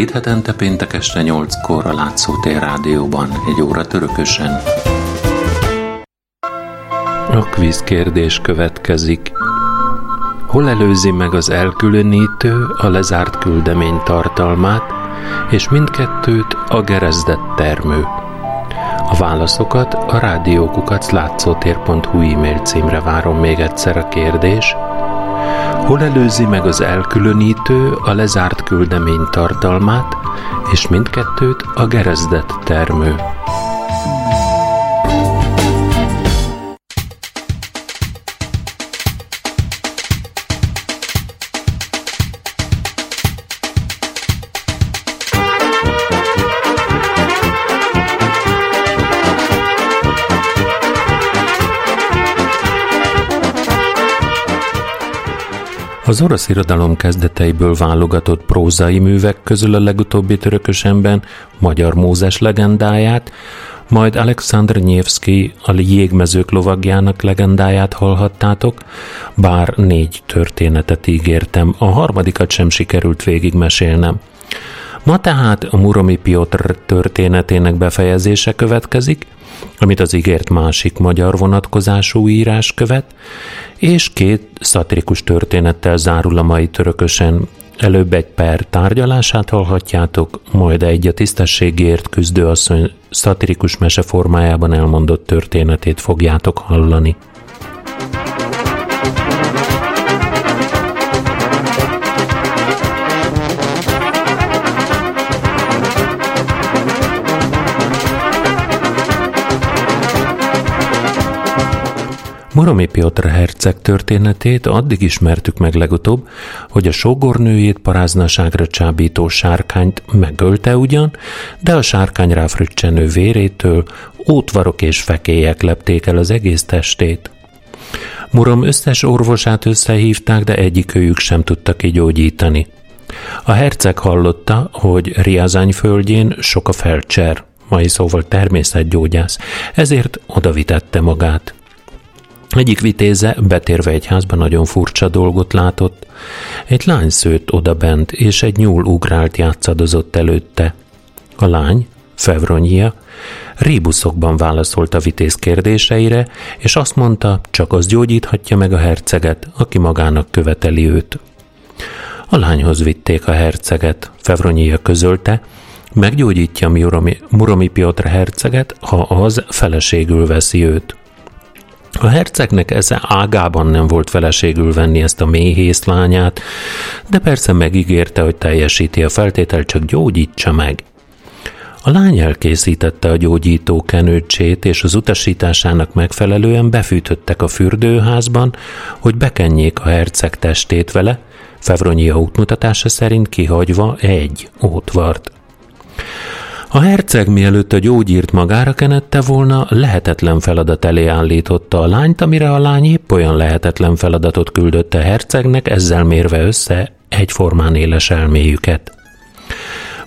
két hetente péntek este 8-kor a Látszótér Rádióban, egy óra törökösen. A kvíz kérdés következik. Hol előzi meg az elkülönítő a lezárt küldemény tartalmát, és mindkettőt a gerezdett termő? A válaszokat a rádiókukat látszótér.hu e-mail címre várom még egyszer a kérdés. Hol előzi meg az elkülönítő a lezárt küldemény tartalmát, és mindkettőt a gerezdett termő? Az orosz irodalom kezdeteiből válogatott prózai művek közül a legutóbbi törökösenben magyar Mózes legendáját, majd Alexander Nyevsky a jégmezők lovagjának legendáját hallhattátok, bár négy történetet ígértem, a harmadikat sem sikerült végigmesélnem. Ma tehát a Muromi Piotr történetének befejezése következik, amit az ígért másik magyar vonatkozású írás követ, és két szatirikus történettel zárul a mai törökösen. Előbb egy per tárgyalását hallhatjátok, majd egy a tisztességért küzdő asszony szatirikus mese formájában elmondott történetét fogjátok hallani. Moromi Piotr herceg történetét addig ismertük meg legutóbb, hogy a sógornőjét paráznaságra csábító sárkányt megölte ugyan, de a sárkány ráfrüccsenő vérétől ótvarok és fekélyek lepték el az egész testét. Murom összes orvosát összehívták, de egyikőjük sem tudta kigyógyítani. A herceg hallotta, hogy Riazány földjén sok a felcser, mai szóval természetgyógyász, ezért odavitette magát. Egyik vitéze betérve egy házba nagyon furcsa dolgot látott. Egy lány szőtt odabent, és egy nyúl ugrált játszadozott előtte. A lány, Fevronyia, rébuszokban válaszolt a vitéz kérdéseire, és azt mondta, csak az gyógyíthatja meg a herceget, aki magának követeli őt. A lányhoz vitték a herceget, Fevronyia közölte, meggyógyítja Muromi, Muromi Piotr herceget, ha az feleségül veszi őt. A hercegnek ezen ágában nem volt feleségül venni ezt a méhész lányát, de persze megígérte, hogy teljesíti a feltételt, csak gyógyítsa meg. A lány elkészítette a gyógyító kenőcsét, és az utasításának megfelelően befűtöttek a fürdőházban, hogy bekenjék a herceg testét vele, Fevronia útmutatása szerint kihagyva egy ótvart. A herceg mielőtt a gyógyírt magára kenette volna, lehetetlen feladat elé állította a lányt, amire a lány épp olyan lehetetlen feladatot küldött a hercegnek, ezzel mérve össze egyformán éles elméjüket.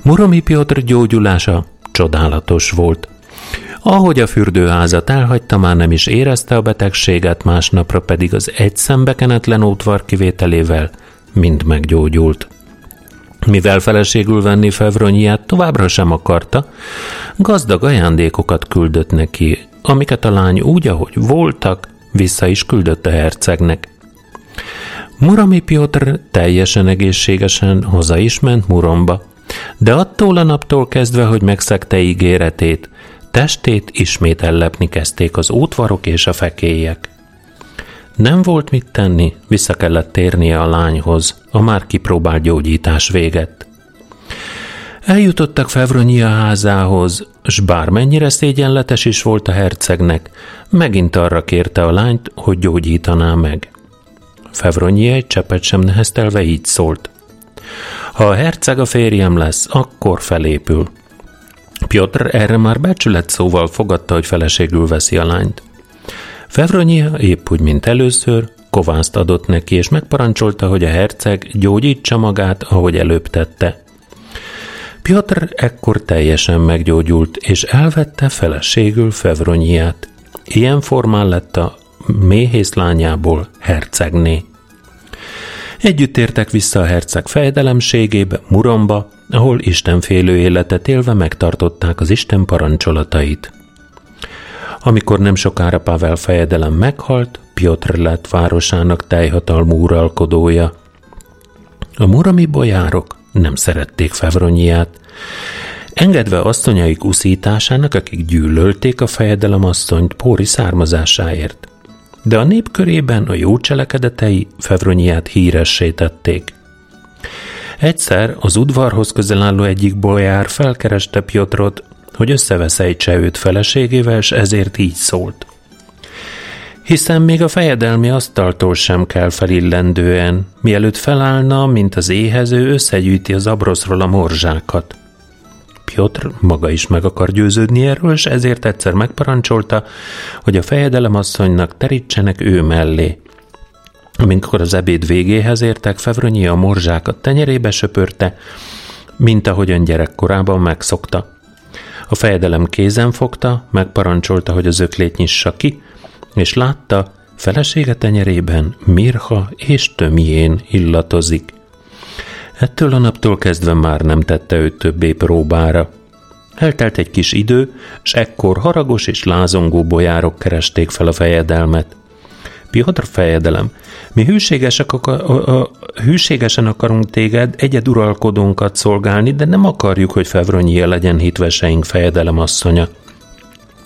Muromi Piotr gyógyulása csodálatos volt. Ahogy a fürdőházat elhagyta, már nem is érezte a betegséget, másnapra pedig az egy szembekenetlen útvar kivételével mind meggyógyult. Mivel feleségül venni Fevronyját továbbra sem akarta, gazdag ajándékokat küldött neki, amiket a lány úgy, ahogy voltak, vissza is küldött a hercegnek. Murami Piotr teljesen egészségesen haza is ment Muromba, de attól a naptól kezdve, hogy megszegte ígéretét, testét ismét ellepni kezdték az útvarok és a fekélyek. Nem volt mit tenni, vissza kellett térnie a lányhoz, a már kipróbált gyógyítás véget. Eljutottak Fevronia házához, s bármennyire szégyenletes is volt a hercegnek, megint arra kérte a lányt, hogy gyógyítaná meg. Fevronia egy csepet sem neheztelve így szólt. Ha a herceg a férjem lesz, akkor felépül. Piotr erre már becsület szóval fogadta, hogy feleségül veszi a lányt. Fevronya épp úgy, mint először, kovászt adott neki, és megparancsolta, hogy a herceg gyógyítsa magát, ahogy előbb tette. Piotr ekkor teljesen meggyógyult, és elvette feleségül Fevronyját. Ilyen formán lett a méhész lányából hercegné. Együtt értek vissza a herceg fejedelemségébe, Muromba, ahol istenfélő életet élve megtartották az Isten parancsolatait. Amikor nem sokára Pavel fejedelem meghalt, Piotr lett városának teljhatalmú uralkodója. A murami bojárok nem szerették Fevronyiát, engedve asszonyaik uszításának, akik gyűlölték a fejedelem asszonyt póri származásáért. De a nép körében a jó cselekedetei Fevronyiát híressé tették. Egyszer az udvarhoz közel álló egyik bojár felkereste Piotrot, hogy összeveszejtse őt feleségével, és ezért így szólt. Hiszen még a fejedelmi asztaltól sem kell felillendően, mielőtt felállna, mint az éhező, összegyűjti az abroszról a morzsákat. Piotr maga is meg akar győződni erről, és ezért egyszer megparancsolta, hogy a fejedelem asszonynak terítsenek ő mellé. Amikor az ebéd végéhez értek, Fevronyi a morzsákat tenyerébe söpörte, mint ahogyan gyerekkorában megszokta. A fejedelem kézen fogta, megparancsolta, hogy az öklét nyissa ki, és látta, felesége tenyerében mirha és tömjén illatozik. Ettől a naptól kezdve már nem tette őt többé próbára. Eltelt egy kis idő, s ekkor haragos és lázongó bojárok keresték fel a fejedelmet. Piotr fejedelem, mi hűségesek akar, hűségesen akarunk téged egyeduralkodónkat szolgálni, de nem akarjuk, hogy Fevronyi legyen hitveseink fejedelem asszonya.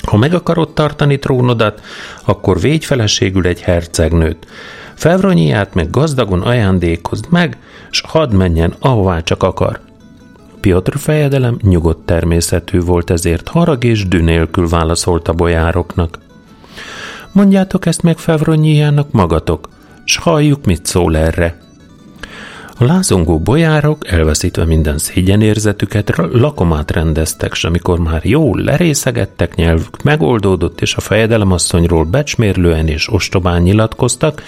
Ha meg akarod tartani trónodat, akkor védj feleségül egy hercegnőt. Fevronyiát meg gazdagon ajándékozd meg, s hadd menjen, ahová csak akar. Piotr fejedelem nyugodt természetű volt, ezért harag és dű nélkül válaszolt a bojároknak. Mondjátok ezt meg Fevronyiának magatok, s halljuk, mit szól erre. A lázongó bojárok, elveszítve minden szégyenérzetüket, lakomát rendeztek, s amikor már jól lerészegettek, nyelvük megoldódott, és a fejedelemasszonyról becsmérlően és ostobán nyilatkoztak,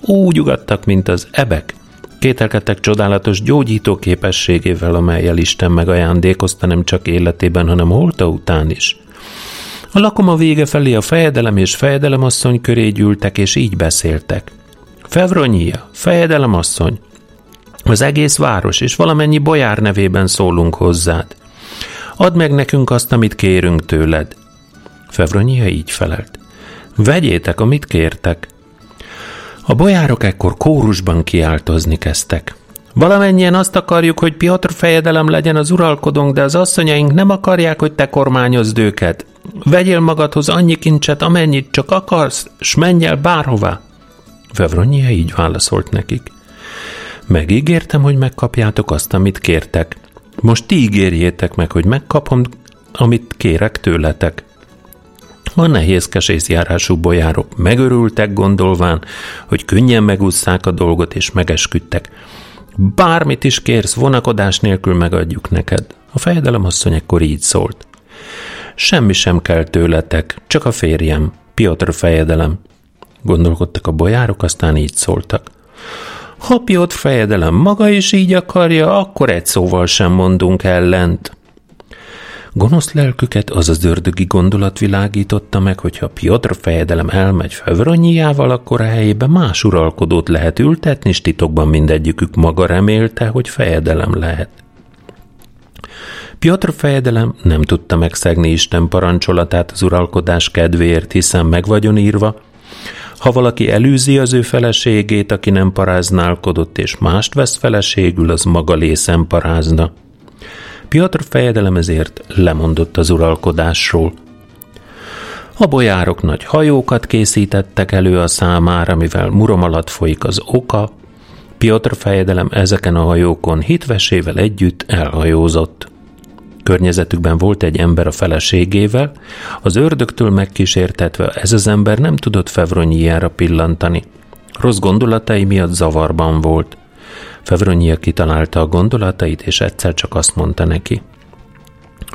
úgy ugattak, mint az ebek, kételkedtek csodálatos gyógyító képességével, amelyel Isten megajándékozta nem csak életében, hanem holta után is. A lakoma vége felé a fejedelem és fejedelemasszony köré gyűltek, és így beszéltek. Fevronyia, fejedelemasszony, az egész város és valamennyi bojár nevében szólunk hozzád. Add meg nekünk azt, amit kérünk tőled. Fevronyia így felelt. Vegyétek, amit kértek. A bojárok ekkor kórusban kiáltozni kezdtek. Valamennyien azt akarjuk, hogy Piotr fejedelem legyen az uralkodónk, de az asszonyaink nem akarják, hogy te kormányozd őket. Vegyél magadhoz annyi kincset, amennyit csak akarsz, s menj el bárhová. Fevronyia így válaszolt nekik. Megígértem, hogy megkapjátok azt, amit kértek. Most ti ígérjétek meg, hogy megkapom, amit kérek tőletek. A nehézkes észjárású bojárok megörültek gondolván, hogy könnyen megúszszák a dolgot és megesküdtek. Bármit is kérsz, vonakodás nélkül megadjuk neked. A fejedelem asszony ekkor így szólt. Semmi sem kell tőletek, csak a férjem, Piotr fejedelem. Gondolkodtak a bojárok, aztán így szóltak. Ha Piotr fejedelem maga is így akarja, akkor egy szóval sem mondunk ellent. Gonosz lelküket az az ördögi gondolat világította meg, hogy ha Piotr fejedelem elmegy Fevronyiával, akkor a helyébe más uralkodót lehet ültetni, és titokban mindegyikük maga remélte, hogy fejedelem lehet. Piotr fejedelem nem tudta megszegni Isten parancsolatát az uralkodás kedvéért, hiszen meg vagyon írva, ha valaki elűzi az ő feleségét, aki nem paráználkodott, és mást vesz feleségül, az maga lészen parázna. Piotr fejedelem ezért lemondott az uralkodásról. A bojárok nagy hajókat készítettek elő a számára, mivel murom alatt folyik az oka, Piotr fejedelem ezeken a hajókon hitvesével együtt elhajózott. Környezetükben volt egy ember a feleségével, az ördögtől megkísértetve ez az ember nem tudott Fevronyiára pillantani. Rossz gondolatai miatt zavarban volt. Fevronyia kitalálta a gondolatait, és egyszer csak azt mondta neki.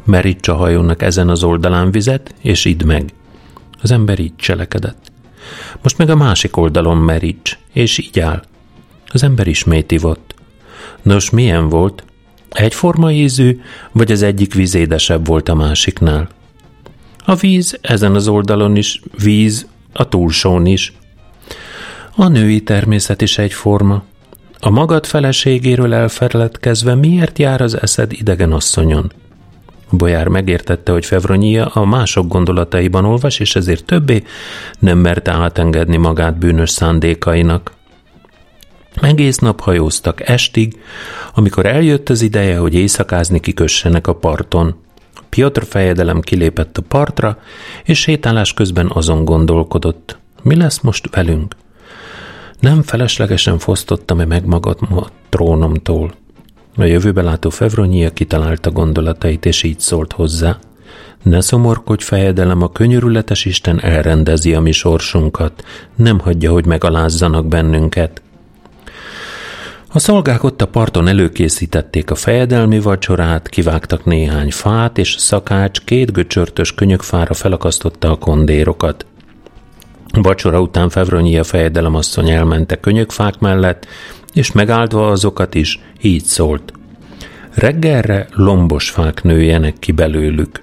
Meríts a hajónak ezen az oldalán vizet, és idd meg. Az ember így cselekedett. Most meg a másik oldalon meríts, és így áll. Az ember ismét ivott. Nos, milyen volt? Egyforma ízű, vagy az egyik víz édesebb volt a másiknál? A víz ezen az oldalon is, víz a túlsón is. A női természet is egyforma. A magad feleségéről elfeledkezve miért jár az eszed idegen asszonyon? Bolyár megértette, hogy Fevronyia a mások gondolataiban olvas, és ezért többé nem merte átengedni magát bűnös szándékainak. Egész nap hajóztak estig, amikor eljött az ideje, hogy éjszakázni kikössenek a parton. Piotr fejedelem kilépett a partra, és sétálás közben azon gondolkodott. Mi lesz most velünk? Nem feleslegesen fosztottam-e meg magad a trónomtól? A jövőbe látó Fevronyia kitalálta gondolatait, és így szólt hozzá. Ne szomorkodj, fejedelem, a könyörületes Isten elrendezi a mi sorsunkat, nem hagyja, hogy megalázzanak bennünket. A szolgák ott a parton előkészítették a fejedelmi vacsorát, kivágtak néhány fát, és a szakács két göcsörtös könyökfára felakasztotta a kondérokat. Vacsora után Fevronyia fejedelemasszony elmente könyökfák mellett, és megáldva azokat is, így szólt. Reggelre lombos fák nőjenek ki belőlük.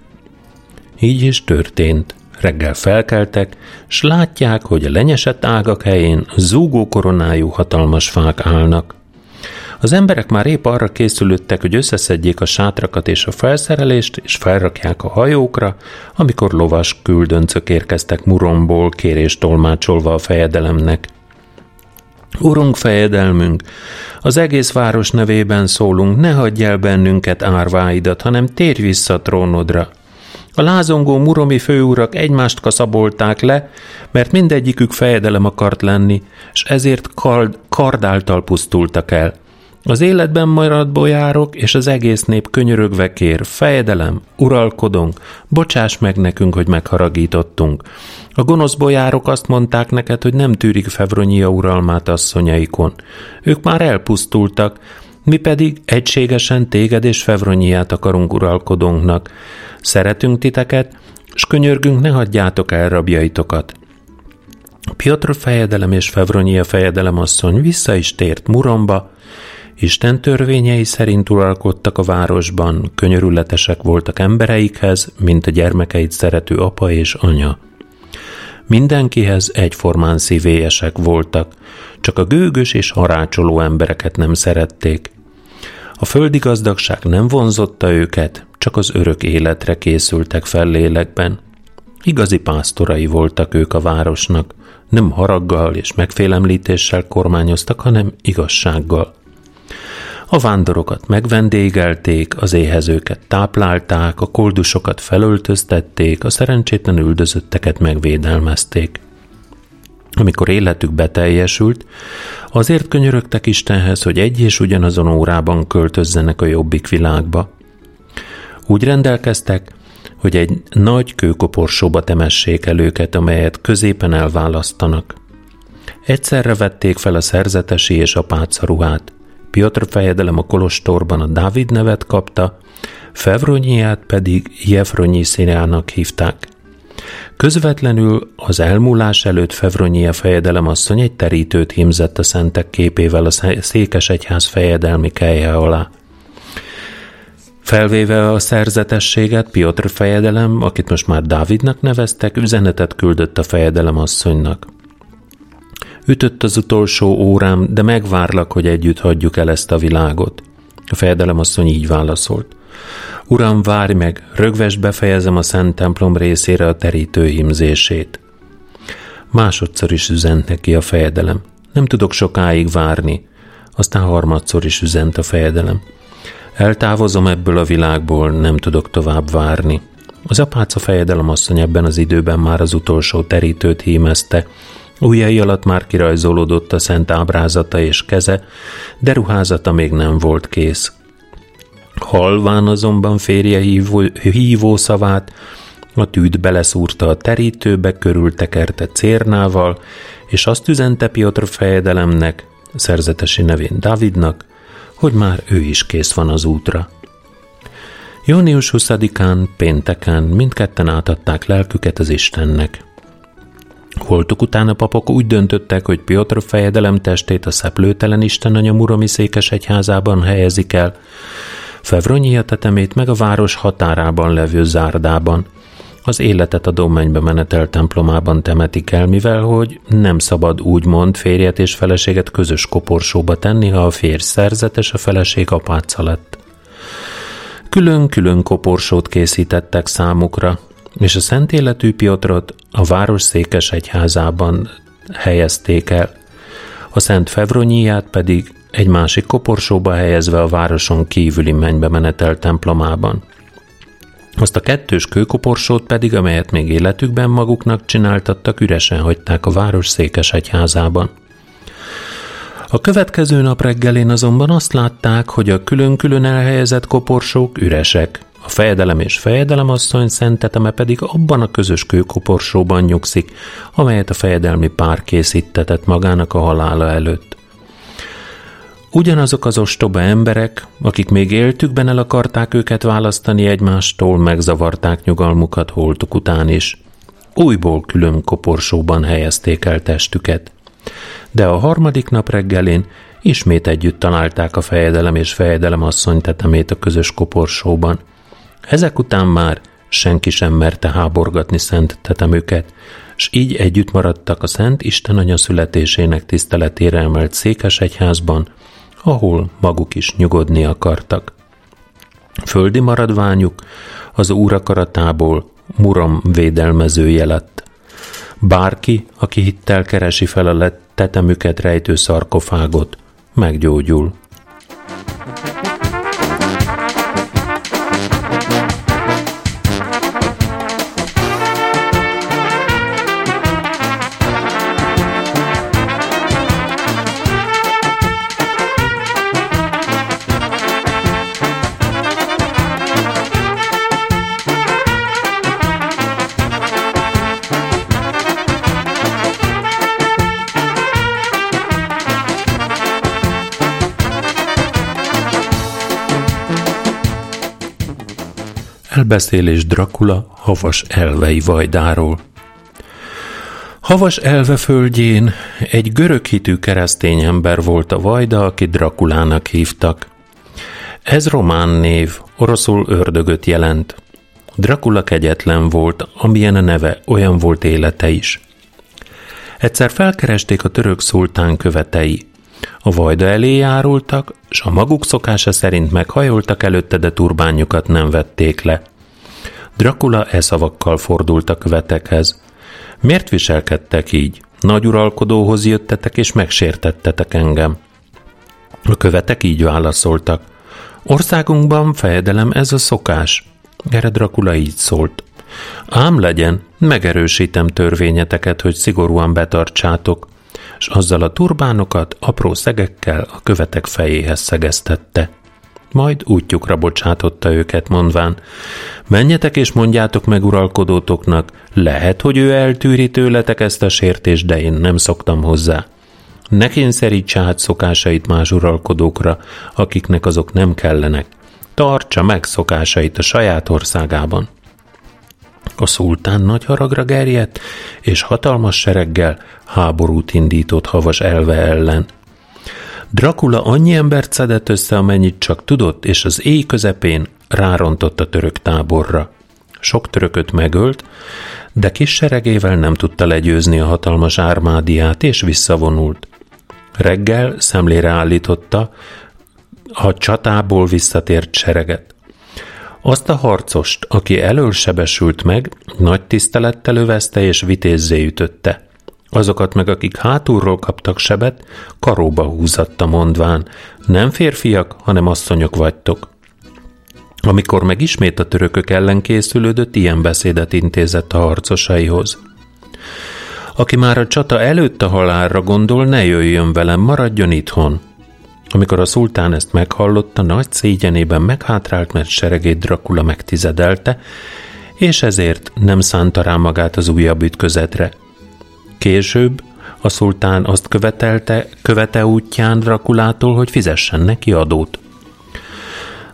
Így is történt. Reggel felkeltek, s látják, hogy a lenyesett ágak helyén zúgó koronájú hatalmas fák állnak. Az emberek már épp arra készülődtek, hogy összeszedjék a sátrakat és a felszerelést, és felrakják a hajókra, amikor lovas küldöncök érkeztek Muromból kérést tolmácsolva a fejedelemnek. Urunk fejedelmünk, az egész város nevében szólunk, ne hagyj el bennünket árváidat, hanem térj vissza a trónodra. A lázongó muromi főurak egymást kaszabolták le, mert mindegyikük fejedelem akart lenni, és ezért kard, kardáltal pusztultak el. Az életben maradt bolyárok és az egész nép könyörögve kér, fejedelem, uralkodunk, bocsáss meg nekünk, hogy megharagítottunk. A gonosz bolyárok azt mondták neked, hogy nem tűrik Fevronia uralmát asszonyaikon. Ők már elpusztultak, mi pedig egységesen téged és Fevroniát akarunk uralkodónknak. Szeretünk titeket, s könyörgünk, ne hagyjátok el rabjaitokat. Piotr fejedelem és Fevronia fejedelem asszony vissza is tért Muromba, Isten törvényei szerint uralkodtak a városban, könyörületesek voltak embereikhez, mint a gyermekeit szerető apa és anya. Mindenkihez egyformán szívélyesek voltak, csak a gőgös és harácsoló embereket nem szerették. A földi gazdagság nem vonzotta őket, csak az örök életre készültek fel lélekben. Igazi pásztorai voltak ők a városnak, nem haraggal és megfélemlítéssel kormányoztak, hanem igazsággal. A vándorokat megvendégelték, az éhezőket táplálták, a koldusokat felöltöztették, a szerencsétlen üldözötteket megvédelmezték. Amikor életük beteljesült, azért könyörögtek Istenhez, hogy egy és ugyanazon órában költözzenek a jobbik világba. Úgy rendelkeztek, hogy egy nagy kőkoporsóba temessék el őket, amelyet középen elválasztanak. Egyszerre vették fel a szerzetesi és a pácaruhát. Piotr fejedelem a kolostorban a Dávid nevet kapta, Fevronyiát pedig Jefronyiszinának hívták. Közvetlenül az elmúlás előtt Fevronyia fejedelem asszony egy terítőt hímzett a szentek képével a székes egyház fejedelmi kelje alá. Felvéve a szerzetességet, Piotr fejedelem, akit most már Dávidnak neveztek, üzenetet küldött a fejedelem asszonynak. Ütött az utolsó órám, de megvárlak, hogy együtt hagyjuk el ezt a világot. A fejedelem asszony így válaszolt. Uram, várj meg, rögves befejezem a Szent templom részére a terítő himzését. Másodszor is üzent neki a fejedelem. Nem tudok sokáig várni. Aztán harmadszor is üzent a fejedelem. Eltávozom ebből a világból, nem tudok tovább várni. Az apáca fejedelem asszony ebben az időben már az utolsó terítőt hímezte, Ujjai alatt már kirajzolódott a szent ábrázata és keze, de ruházata még nem volt kész. Halván azonban férje hívó, hívó szavát, a tűt beleszúrta a terítőbe, körültekerte cérnával, és azt üzente Piotr fejedelemnek, szerzetesi nevén Davidnak, hogy már ő is kész van az útra. Június 20-án, pénteken mindketten átadták lelküket az Istennek. Holtuk után a papok úgy döntöttek, hogy Piotr fejedelem testét a szeplőtelen Isten anya Muromi székes egyházában helyezik el, Fevronyia tetemét meg a város határában levő zárdában. az életet a mennybe menetel templomában temetik el, mivel hogy nem szabad úgymond férjet és feleséget közös koporsóba tenni, ha a férj szerzetes, a feleség apáca lett. Külön-külön koporsót készítettek számukra, és a szent életű Piotrot a város székes egyházában helyezték el, a Szent Fevronyiát pedig egy másik koporsóba helyezve a városon kívüli mennybe menetel templomában. Azt a kettős kőkoporsót pedig, amelyet még életükben maguknak csináltattak, üresen hagyták a város székes egyházában. A következő nap reggelén azonban azt látták, hogy a külön-külön elhelyezett koporsók üresek, a fejedelem és fejedelemasszony szenteteme pedig abban a közös kőkoporsóban nyugszik, amelyet a fejedelmi pár készítetett magának a halála előtt. Ugyanazok az ostoba emberek, akik még éltükben el akarták őket választani egymástól, megzavarták nyugalmukat holtuk után is. Újból külön koporsóban helyezték el testüket. De a harmadik nap reggelén ismét együtt találták a fejedelem és fejedelem asszony tetemét a közös koporsóban. Ezek után már senki sem merte háborgatni szent tetemüket, s így együtt maradtak a Szent Isten Anya születésének tiszteletére emelt székes egyházban, ahol maguk is nyugodni akartak. Földi maradványuk az úr akaratából muram védelmezője lett. Bárki, aki hittel keresi fel a tetemüket rejtő szarkofágot, meggyógyul. Elbeszélés Dracula havas elvei vajdáról. Havas elve földjén egy görög hitű keresztény ember volt a vajda, aki Drakulának hívtak. Ez román név, oroszul ördögöt jelent. Dracula kegyetlen volt, amilyen a neve, olyan volt élete is. Egyszer felkeresték a török szultán követei. A vajda elé járultak, s a maguk szokása szerint meghajoltak előtte, de turbányukat nem vették le. Dracula e szavakkal fordult a követekhez. Miért viselkedtek így? Nagy uralkodóhoz jöttetek és megsértettetek engem. A követek így válaszoltak. Országunkban fejedelem ez a szokás. Erre Dracula így szólt. Ám legyen, megerősítem törvényeteket, hogy szigorúan betartsátok, és azzal a turbánokat apró szegekkel a követek fejéhez szegeztette. Majd útjukra bocsátotta őket, mondván, menjetek és mondjátok meg uralkodótoknak, lehet, hogy ő eltűri tőletek ezt a sértést, de én nem szoktam hozzá. Ne kényszerítse át szokásait más uralkodókra, akiknek azok nem kellenek. Tartsa meg szokásait a saját országában. A szultán nagy haragra gerjedt, és hatalmas sereggel háborút indított havas elve ellen. Dracula annyi embert szedett össze, amennyit csak tudott, és az éj közepén rárontott a török táborra. Sok törököt megölt, de kis seregével nem tudta legyőzni a hatalmas ármádiát, és visszavonult. Reggel szemlére állította a csatából visszatért sereget. Azt a harcost, aki elől sebesült meg, nagy tisztelettel övezte és vitézzé ütötte. Azokat meg, akik hátulról kaptak sebet, karóba húzatta mondván, nem férfiak, hanem asszonyok vagytok. Amikor meg ismét a törökök ellen készülődött, ilyen beszédet intézett a harcosaihoz. Aki már a csata előtt a halálra gondol, ne jöjjön velem, maradjon itthon. Amikor a szultán ezt meghallotta, nagy szégyenében meghátrált, mert seregét Dracula megtizedelte, és ezért nem szánta rá magát az újabb ütközetre – Később a szultán azt követelte, követe útján Drakulától, hogy fizessen neki adót.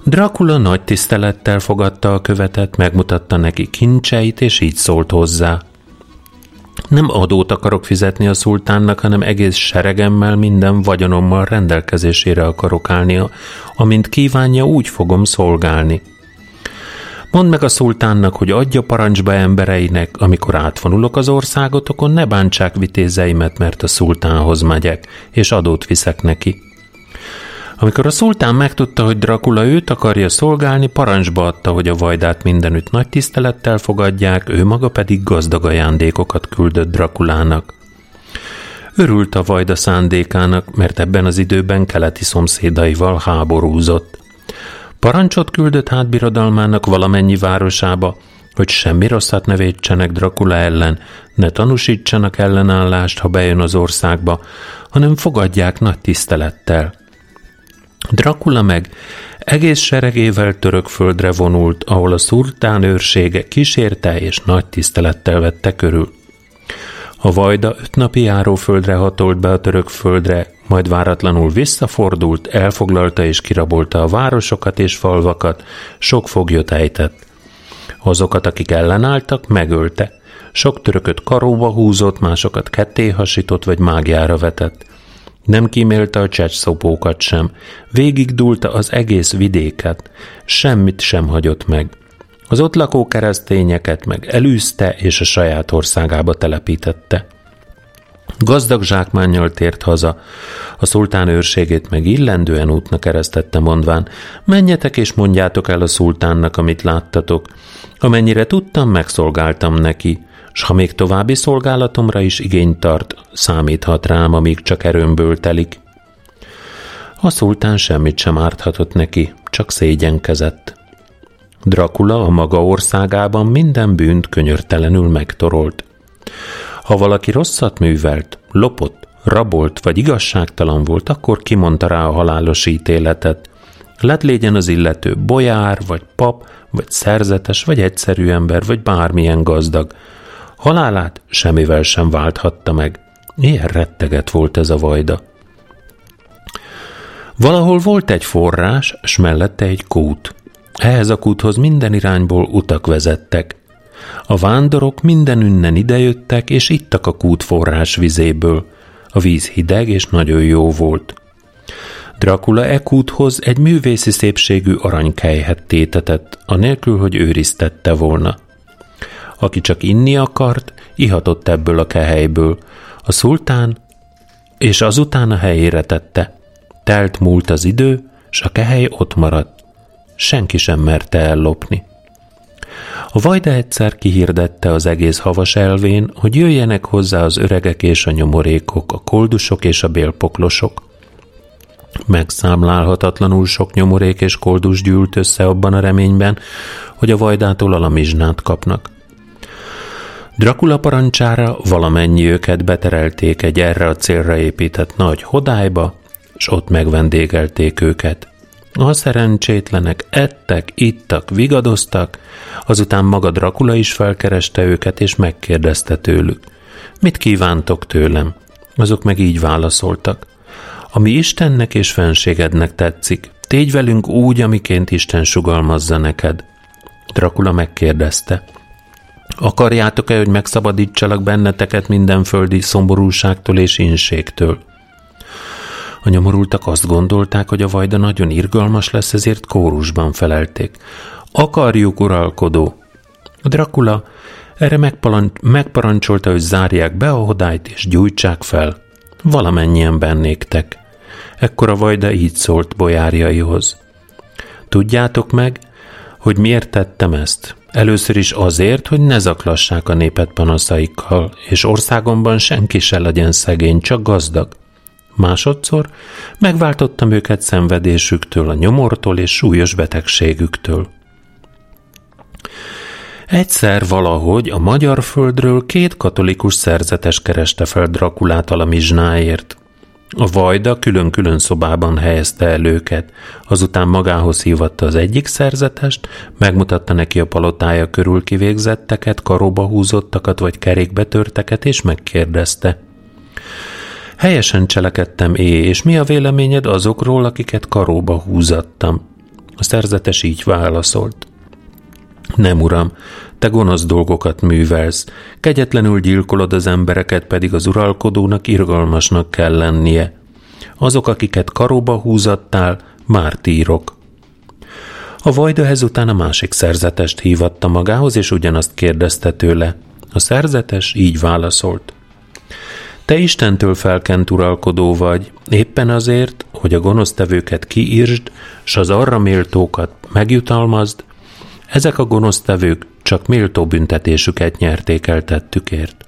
Dracula nagy tisztelettel fogadta a követet, megmutatta neki kincseit, és így szólt hozzá. Nem adót akarok fizetni a szultánnak, hanem egész seregemmel, minden vagyonommal rendelkezésére akarok állnia, amint kívánja, úgy fogom szolgálni. Mondd meg a szultánnak, hogy adja parancsba embereinek, amikor átvonulok az országotokon, ne bántsák vitézeimet, mert a szultánhoz megyek, és adót viszek neki. Amikor a szultán megtudta, hogy Dracula őt akarja szolgálni, parancsba adta, hogy a vajdát mindenütt nagy tisztelettel fogadják, ő maga pedig gazdag ajándékokat küldött Drakulának. Örült a vajda szándékának, mert ebben az időben keleti szomszédaival háborúzott. Parancsot küldött hát birodalmának valamennyi városába, hogy semmi rosszat ne védsenek Dracula ellen, ne tanúsítsanak ellenállást, ha bejön az országba, hanem fogadják nagy tisztelettel. Dracula meg egész seregével török földre vonult, ahol a szurtán őrsége kísérte és nagy tisztelettel vette körül. A vajda öt napi járóföldre hatolt be a török földre, majd váratlanul visszafordult, elfoglalta és kirabolta a városokat és falvakat, sok foglyot ejtett. Azokat, akik ellenálltak, megölte. Sok törököt karóba húzott, másokat ketté hasított vagy mágiára vetett. Nem kímélte a csecsszopókat sem, végig dúlta az egész vidéket, semmit sem hagyott meg. Az ott lakó keresztényeket meg elűzte és a saját országába telepítette. Gazdag zsákmánnyal tért haza, a szultán őrségét meg illendően útnak keresztette mondván, menjetek és mondjátok el a szultánnak, amit láttatok. Amennyire tudtam, megszolgáltam neki, s ha még további szolgálatomra is igényt tart, számíthat rám, amíg csak erőmből telik. A szultán semmit sem árthatott neki, csak szégyenkezett. Dracula a maga országában minden bűnt könyörtelenül megtorolt. Ha valaki rosszat művelt, lopott, rabolt vagy igazságtalan volt, akkor kimondta rá a halálos ítéletet. Lett légyen az illető bolyár, vagy pap, vagy szerzetes, vagy egyszerű ember, vagy bármilyen gazdag. Halálát semmivel sem válthatta meg. Ilyen retteget volt ez a vajda. Valahol volt egy forrás, s mellette egy kút. Ehhez a kúthoz minden irányból utak vezettek. A vándorok minden ünnen idejöttek, és ittak a kút forrás vizéből. A víz hideg és nagyon jó volt. Dracula e kúthoz egy művészi szépségű aranykejhet tétetett, anélkül, hogy őriztette volna. Aki csak inni akart, ihatott ebből a kehelyből. A szultán, és azután a helyére tette. Telt múlt az idő, s a kehely ott maradt. Senki sem merte ellopni. A vajda egyszer kihirdette az egész havas elvén, hogy jöjjenek hozzá az öregek és a nyomorékok, a koldusok és a bélpoklosok. Megszámlálhatatlanul sok nyomorék és koldus gyűlt össze abban a reményben, hogy a vajdától alamizsnát kapnak. Dracula parancsára valamennyi őket beterelték egy erre a célra épített nagy hodályba, és ott megvendégelték őket. A szerencsétlenek ettek, ittak, vigadoztak, azután maga Dracula is felkereste őket, és megkérdezte tőlük. Mit kívántok tőlem? Azok meg így válaszoltak. Ami Istennek és fenségednek tetszik, tégy velünk úgy, amiként Isten sugalmazza neked. Dracula megkérdezte. Akarjátok-e, hogy megszabadítsalak benneteket minden földi szomorúságtól és inségtől? A nyomorultak azt gondolták, hogy a vajda nagyon irgalmas lesz, ezért kórusban felelték. Akarjuk, uralkodó! A Dracula erre megparancsolta, hogy zárják be a hodályt és gyújtsák fel. Valamennyien bennéktek. Ekkor a vajda így szólt bolyárjaihoz. Tudjátok meg, hogy miért tettem ezt? Először is azért, hogy ne zaklassák a népet panaszaikkal, és országomban senki se legyen szegény, csak gazdag. Másodszor megváltottam őket szenvedésüktől, a nyomortól és súlyos betegségüktől. Egyszer valahogy a magyar földről két katolikus szerzetes kereste fel Drakulát a mizsnáért. A vajda külön-külön szobában helyezte el őket, azután magához hívatta az egyik szerzetest, megmutatta neki a palotája körül kivégzetteket, karóba húzottakat vagy kerékbetörteket, és megkérdezte – Helyesen cselekedtem é, és mi a véleményed azokról, akiket karóba húzattam? A szerzetes így válaszolt. Nem, uram, te gonosz dolgokat művelsz, kegyetlenül gyilkolod az embereket, pedig az uralkodónak irgalmasnak kell lennie. Azok, akiket karóba húzattál, mártírok. A vajda ezután a másik szerzetest hívatta magához, és ugyanazt kérdezte tőle. A szerzetes így válaszolt. Te Istentől felkent uralkodó vagy, éppen azért, hogy a gonosztevőket kiírsd, s az arra méltókat megjutalmazd, ezek a gonosztevők csak méltó büntetésüket nyerték el tettükért.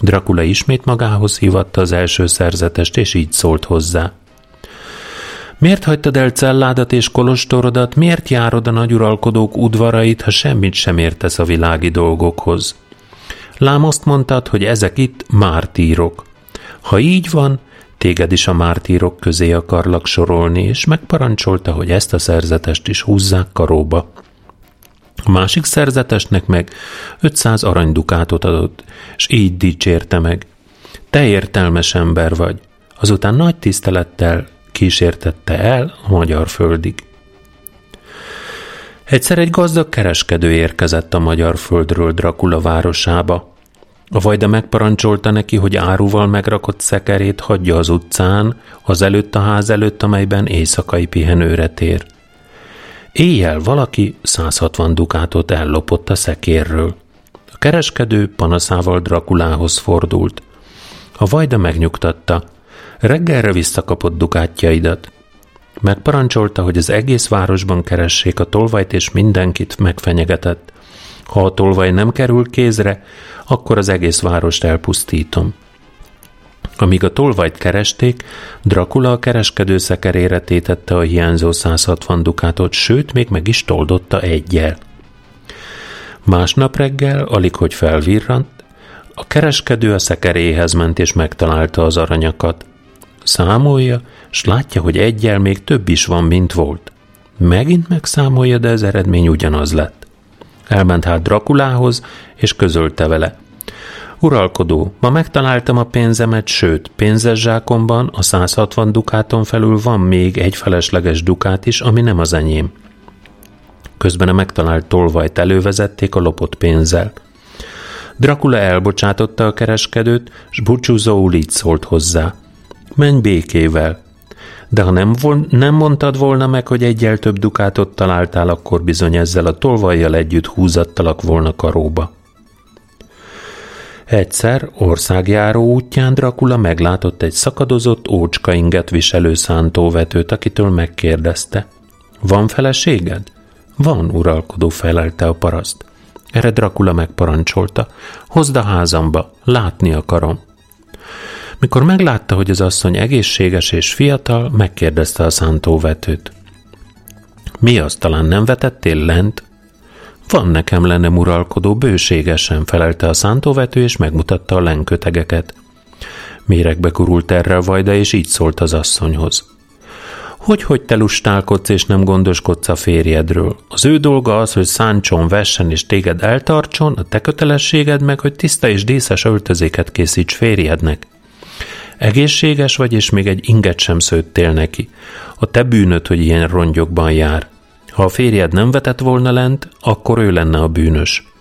Dracula ismét magához hívatta az első szerzetest, és így szólt hozzá. Miért hagytad el celládat és kolostorodat, miért járod a nagyuralkodók udvarait, ha semmit sem értesz a világi dolgokhoz? Lám azt mondtad, hogy ezek itt mártírok. Ha így van, téged is a mártírok közé akarlak sorolni, és megparancsolta, hogy ezt a szerzetest is húzzák karóba. A másik szerzetesnek meg 500 aranydukátot adott, és így dicsérte meg. Te értelmes ember vagy. Azután nagy tisztelettel kísértette el a magyar földig. Egyszer egy gazdag kereskedő érkezett a magyar földről Dracula városába. A vajda megparancsolta neki, hogy áruval megrakott szekerét hagyja az utcán, az előtt a ház előtt, amelyben éjszakai pihenőre tér. Éjjel valaki 160 dukátot ellopott a szekérről. A kereskedő panaszával Drakulához fordult. A vajda megnyugtatta. Reggelre visszakapott dukátjaidat. Megparancsolta, hogy az egész városban keressék a tolvajt, és mindenkit megfenyegetett. Ha a tolvaj nem kerül kézre, akkor az egész várost elpusztítom. Amíg a tolvajt keresték, Dracula a kereskedő szekerére tétette a hiányzó 160 dukátot, sőt, még meg is toldotta egyel. Másnap reggel, alig hogy felvirrant, a kereskedő a szekeréhez ment és megtalálta az aranyakat. Számolja, s látja, hogy egyel még több is van, mint volt. Megint megszámolja, de az eredmény ugyanaz lett. Elment hát Drakulához, és közölte vele. Uralkodó, ma megtaláltam a pénzemet, sőt, pénzes zsákomban a 160 dukáton felül van még egy felesleges dukát is, ami nem az enyém. Közben a megtalált tolvajt elővezették a lopott pénzzel. Dracula elbocsátotta a kereskedőt, s búcsúzóul így szólt hozzá. Menj békével. De ha nem, vol- nem mondtad volna meg, hogy egyel több dukátot találtál, akkor bizony ezzel a tolvajjal együtt húzattalak volna karóba. Egyszer országjáró útján Dracula meglátott egy szakadozott ócska inget viselő szántóvetőt, akitől megkérdezte. Van feleséged? Van, uralkodó felelte a paraszt. Erre Dracula megparancsolta. Hozd a házamba, látni akarom. Mikor meglátta, hogy az asszony egészséges és fiatal, megkérdezte a szántóvetőt. Mi az, talán nem vetettél lent? Van nekem lenne uralkodó, bőségesen felelte a szántóvető, és megmutatta a lenkötegeket. Méregbe kurult erre a vajda, és így szólt az asszonyhoz. Hogy, hogy te lustálkodsz és nem gondoskodsz a férjedről? Az ő dolga az, hogy száncson, vessen és téged eltartson, a te kötelességed meg, hogy tiszta és díszes öltözéket készíts férjednek. Egészséges vagy, és még egy inget sem szőttél neki. A te bűnöd, hogy ilyen rongyokban jár. Ha a férjed nem vetett volna lent, akkor ő lenne a bűnös.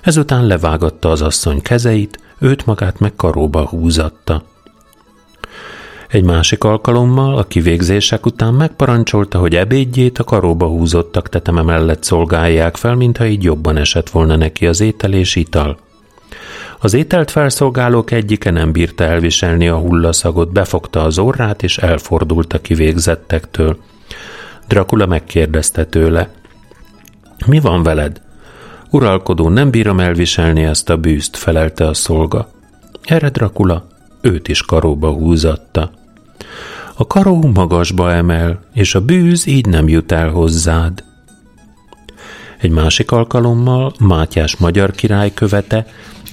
Ezután levágatta az asszony kezeit, őt magát meg karóba húzatta. Egy másik alkalommal a kivégzések után megparancsolta, hogy ebédjét a karóba húzottak teteme mellett szolgálják fel, mintha így jobban esett volna neki az étel és ital. Az ételt felszolgálók egyike nem bírta elviselni a hullaszagot, befogta az orrát és elfordult a kivégzettektől. Dracula megkérdezte tőle. Mi van veled? Uralkodó, nem bírom elviselni ezt a bűzt, felelte a szolga. Erre Dracula őt is karóba húzatta. A karó magasba emel, és a bűz így nem jut el hozzád. Egy másik alkalommal Mátyás magyar király követe,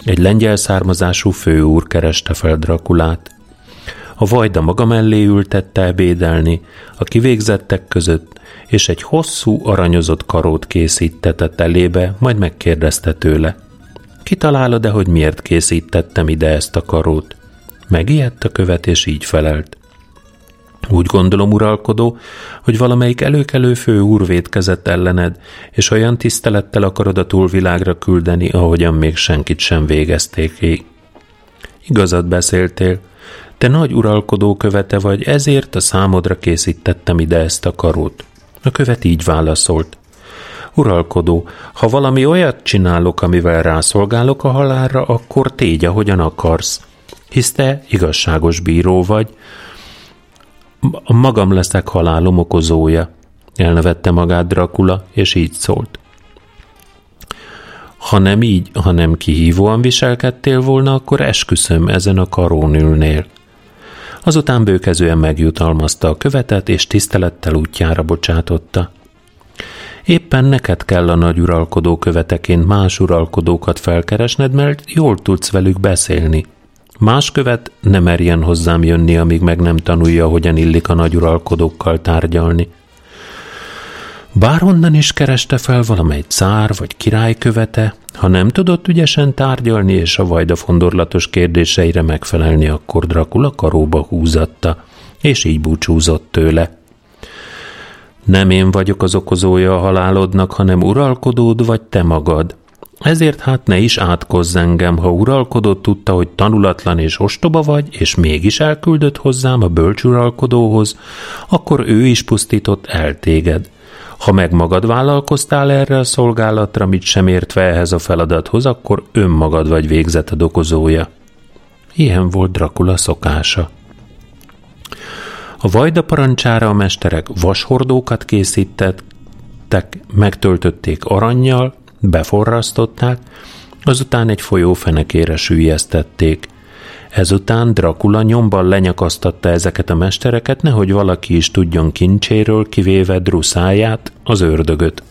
egy lengyel származású főúr kereste fel Drakulát. A vajda maga mellé ültette ebédelni, a kivégzettek között, és egy hosszú, aranyozott karót készítetett elébe, majd megkérdezte tőle. Kitalálod-e, hogy miért készítettem ide ezt a karót? Megijedt a követ, és így felelt. Úgy gondolom, uralkodó, hogy valamelyik előkelő fő úr védkezett ellened, és olyan tisztelettel akarod a túlvilágra küldeni, ahogyan még senkit sem végezték ki. Igazat beszéltél, te nagy uralkodó követe vagy, ezért a számodra készítettem ide ezt a karót. A követ így válaszolt. Uralkodó, ha valami olyat csinálok, amivel rászolgálok a halálra, akkor tégy, ahogyan akarsz. Hisz te igazságos bíró vagy, magam leszek halálom okozója. Elnevette magát Dracula, és így szólt. Ha nem így, hanem kihívóan viselkedtél volna, akkor esküszöm, ezen a karón ülnél. Azután bőkezően megjutalmazta a követet, és tisztelettel útjára bocsátotta. Éppen neked kell a nagy uralkodó követeként más uralkodókat felkeresned, mert jól tudsz velük beszélni. Más követ nem merjen hozzám jönni, amíg meg nem tanulja, hogyan illik a nagy uralkodókkal tárgyalni. Bárhonnan is kereste fel valamely cár vagy király követe, ha nem tudott ügyesen tárgyalni és a vajda fondorlatos kérdéseire megfelelni, akkor Dracula karóba húzatta, és így búcsúzott tőle. Nem én vagyok az okozója a halálodnak, hanem uralkodód vagy te magad. Ezért hát ne is átkozz engem, ha uralkodott tudta, hogy tanulatlan és ostoba vagy, és mégis elküldött hozzám a bölcsuralkodóhoz, akkor ő is pusztított el téged. Ha meg magad vállalkoztál erre a szolgálatra, mit sem értve ehhez a feladathoz, akkor önmagad vagy végzet okozója. Ilyen volt Dracula szokása. A vajda parancsára a mesterek vashordókat készítettek, megtöltötték aranyjal, beforrasztották, azután egy folyó fenekére sűjesztették. Ezután Dracula nyomban lenyakasztatta ezeket a mestereket, nehogy valaki is tudjon kincséről, kivéve Druszáját, az ördögöt.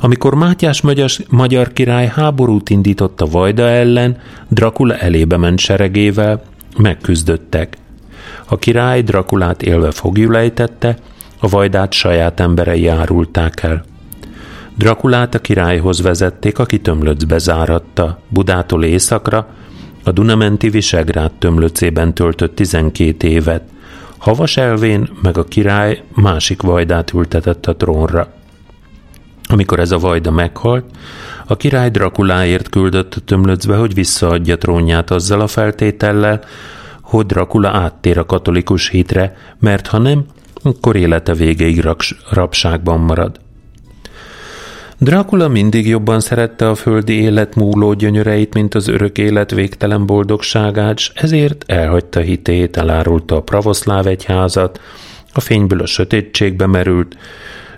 Amikor Mátyás magyar, király háborút indított a Vajda ellen, Dracula elébe ment seregével, megküzdöttek. A király Drakulát élve fogjulejtette, a Vajdát saját emberei árulták el. Drakulát a királyhoz vezették, aki tömlöcbe záratta, Budától északra, a Dunamenti Visegrád tömlöcében töltött 12 évet. Havas elvén meg a király másik vajdát ültetett a trónra. Amikor ez a vajda meghalt, a király Drakuláért küldött a tömlöcbe, hogy visszaadja trónját azzal a feltétellel, hogy Drakula áttér a katolikus hitre, mert ha nem, akkor élete végéig rabságban marad. Drákula mindig jobban szerette a földi élet múló gyönyöreit, mint az örök élet végtelen boldogságát, s ezért elhagyta hitét, elárulta a pravoszláv egyházat, a fényből a sötétségbe merült,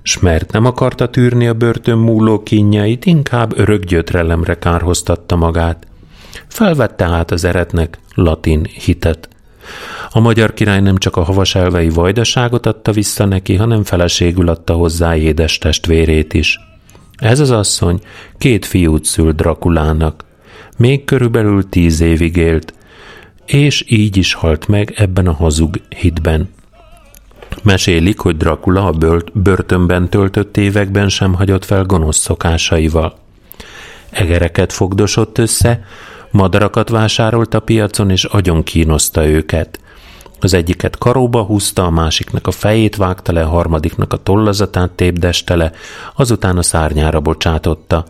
s mert nem akarta tűrni a börtön múló kínjait, inkább örök gyötrelemre kárhoztatta magát. Felvette hát az eretnek latin hitet. A magyar király nem csak a havas elvei vajdaságot adta vissza neki, hanem feleségül adta hozzá édes testvérét is. Ez az asszony két fiút szült Drakulának. Még körülbelül tíz évig élt, és így is halt meg ebben a hazug hitben. Mesélik, hogy Dracula a börtönben töltött években sem hagyott fel gonosz szokásaival. Egereket fogdosott össze, madarakat vásárolt a piacon, és agyon kínoszta őket. Az egyiket karóba húzta, a másiknak a fejét vágta le, a harmadiknak a tollazatát tépdeste le, azután a szárnyára bocsátotta.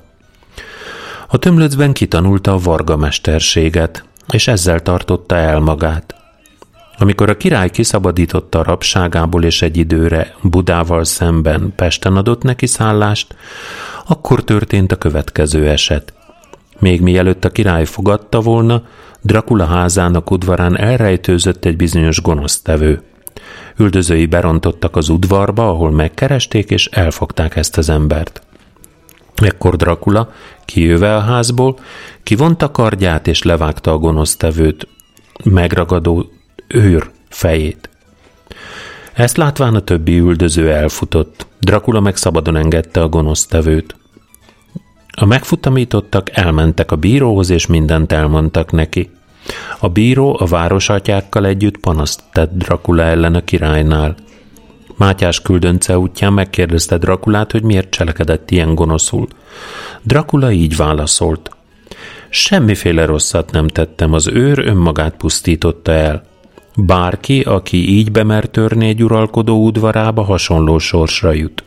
A tömlöcben kitanulta a varga mesterséget, és ezzel tartotta el magát. Amikor a király kiszabadította a rabságából és egy időre Budával szemben Pesten adott neki szállást, akkor történt a következő eset. Még mielőtt a király fogadta volna, Dracula házának udvarán elrejtőzött egy bizonyos gonosztevő. Üldözői berontottak az udvarba, ahol megkeresték és elfogták ezt az embert. Ekkor Dracula, kijöve a házból, kivonta kardját és levágta a gonosztevőt, megragadó őr fejét. Ezt látván a többi üldöző elfutott. Dracula meg szabadon engedte a gonosztevőt. A megfutamítottak elmentek a bíróhoz, és mindent elmondtak neki. A bíró a városatyákkal együtt panaszt tett Dracula ellen a királynál. Mátyás küldönce útján megkérdezte Drakulát, hogy miért cselekedett ilyen gonoszul. Dracula így válaszolt. Semmiféle rosszat nem tettem, az őr önmagát pusztította el. Bárki, aki így bemer törni egy uralkodó udvarába, hasonló sorsra jut.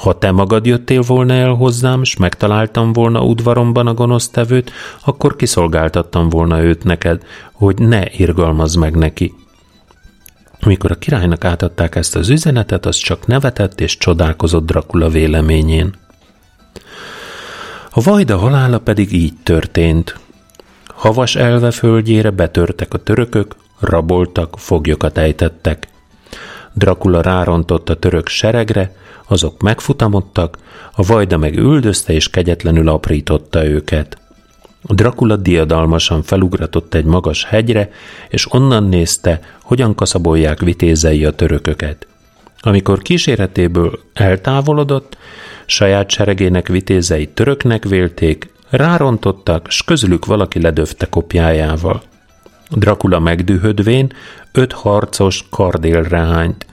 Ha te magad jöttél volna el hozzám, s megtaláltam volna udvaromban a gonosztevőt, akkor kiszolgáltattam volna őt neked, hogy ne irgalmazz meg neki. Amikor a királynak átadták ezt az üzenetet, az csak nevetett és csodálkozott Dracula véleményén. A vajda halála pedig így történt. Havas elve földjére betörtek a törökök, raboltak, foglyokat ejtettek. Dracula rárontott a török seregre, azok megfutamodtak, a vajda meg üldözte és kegyetlenül aprította őket. Dracula diadalmasan felugratott egy magas hegyre, és onnan nézte, hogyan kaszabolják vitézei a törököket. Amikor kíséretéből eltávolodott, saját seregének vitézei töröknek vélték, rárontottak, s közülük valaki ledöfte kopjájával. Dracula megdühödvén öt harcos kardélre hányt,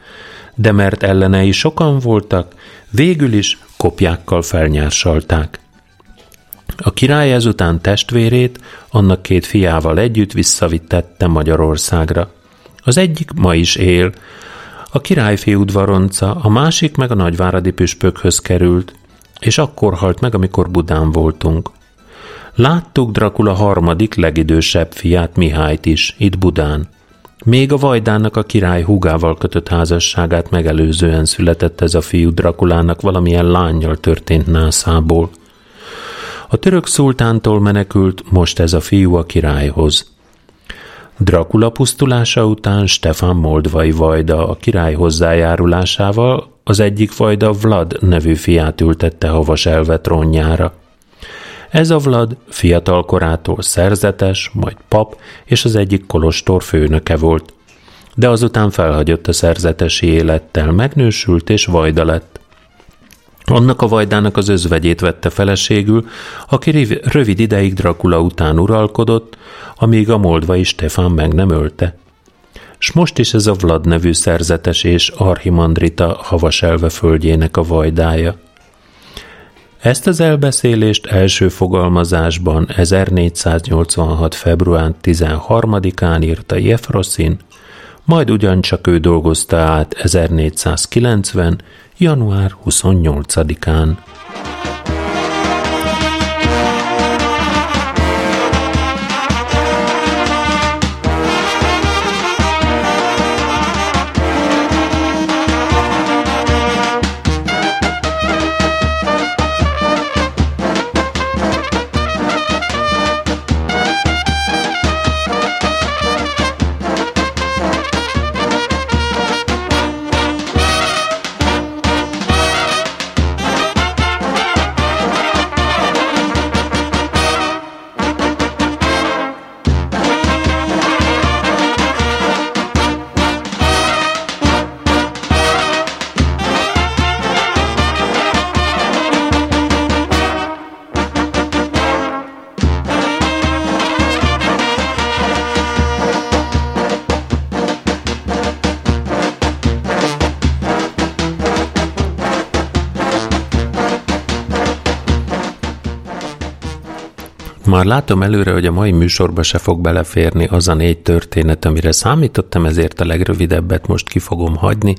de mert ellenei sokan voltak, végül is kopjákkal felnyársalták. A király ezután testvérét annak két fiával együtt visszavittette Magyarországra. Az egyik ma is él, a királyfi udvaronca, a másik meg a nagyváradi püspökhöz került, és akkor halt meg, amikor Budán voltunk. Láttuk Dracula harmadik legidősebb fiát Mihályt is, itt Budán. Még a Vajdának a király húgával kötött házasságát megelőzően született ez a fiú Drakulának valamilyen lányjal történt nászából. A török szultántól menekült most ez a fiú a királyhoz. Dracula pusztulása után Stefan Moldvai Vajda a király hozzájárulásával az egyik Vajda Vlad nevű fiát ültette havas elve trónjára. Ez a Vlad fiatal korától szerzetes, majd pap és az egyik kolostor főnöke volt. De azután felhagyott a szerzetesi élettel, megnősült és vajda lett. Annak a vajdának az özvegyét vette feleségül, aki rövid ideig Dracula után uralkodott, amíg a moldvai Stefán meg nem ölte. S most is ez a Vlad nevű szerzetes és Archimandrita havaselve földjének a vajdája. Ezt az elbeszélést első fogalmazásban 1486. február 13-án írta Jefroszin, majd ugyancsak ő dolgozta át 1490. január 28-án. Már látom előre, hogy a mai műsorba se fog beleférni az a négy történet, amire számítottam, ezért a legrövidebbet most ki fogom hagyni.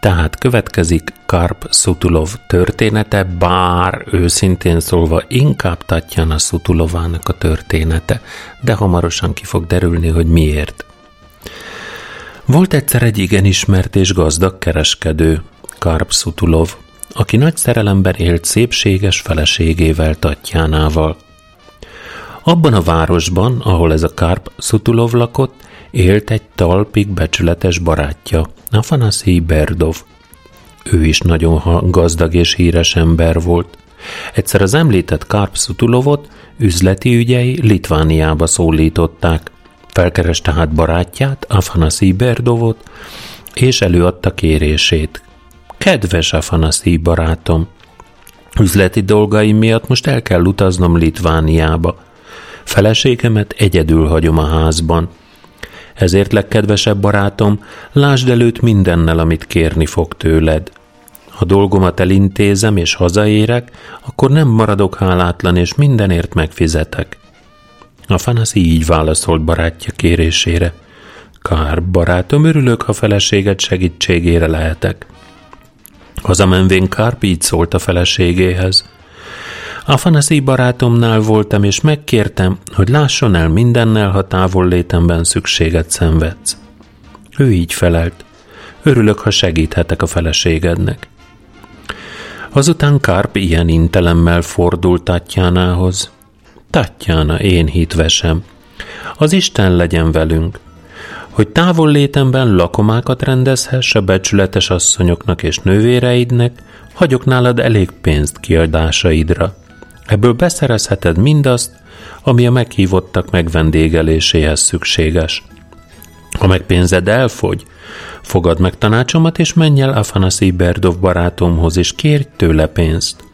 Tehát következik Karp Szutulov története, bár őszintén szólva inkább Tatjana Szutulovának a története, de hamarosan ki fog derülni, hogy miért. Volt egyszer egy igen ismert és gazdag kereskedő, Karp Szutulov, aki nagy szerelemben élt szépséges feleségével Tatjánával. Abban a városban, ahol ez a Karp Szutulov lakott, élt egy talpig becsületes barátja, Afanasi Berdov. Ő is nagyon gazdag és híres ember volt. Egyszer az említett Karp Szutulovot üzleti ügyei Litvániába szólították. Felkereste hát barátját, Afanasi Berdovot, és előadta kérését. Kedves Afanasi barátom, üzleti dolgaim miatt most el kell utaznom Litvániába. Feleségemet egyedül hagyom a házban. Ezért, legkedvesebb barátom, lásd előtt mindennel, amit kérni fog tőled. Ha dolgomat elintézem és hazaérek, akkor nem maradok hálátlan, és mindenért megfizetek. A Fanaszi így válaszolt barátja kérésére. Kár, barátom, örülök, ha feleséget segítségére lehetek. Hazamenvén Kárp így szólt a feleségéhez. Afanasi barátomnál voltam, és megkértem, hogy lásson el mindennel, ha távol létemben szükséget szenvedsz. Ő így felelt. Örülök, ha segíthetek a feleségednek. Azután Karp ilyen intelemmel fordult Tatjánához. Tatjána, én hitvesem. Az Isten legyen velünk, hogy távol létemben lakomákat rendezhess a becsületes asszonyoknak és nővéreidnek, hagyok nálad elég pénzt kiadásaidra. Ebből beszerezheted mindazt, ami a meghívottak megvendégeléséhez szükséges. Ha meg pénzed elfogy, fogad meg tanácsomat, és menj el Afanasi Berdov barátomhoz, és kérj tőle pénzt.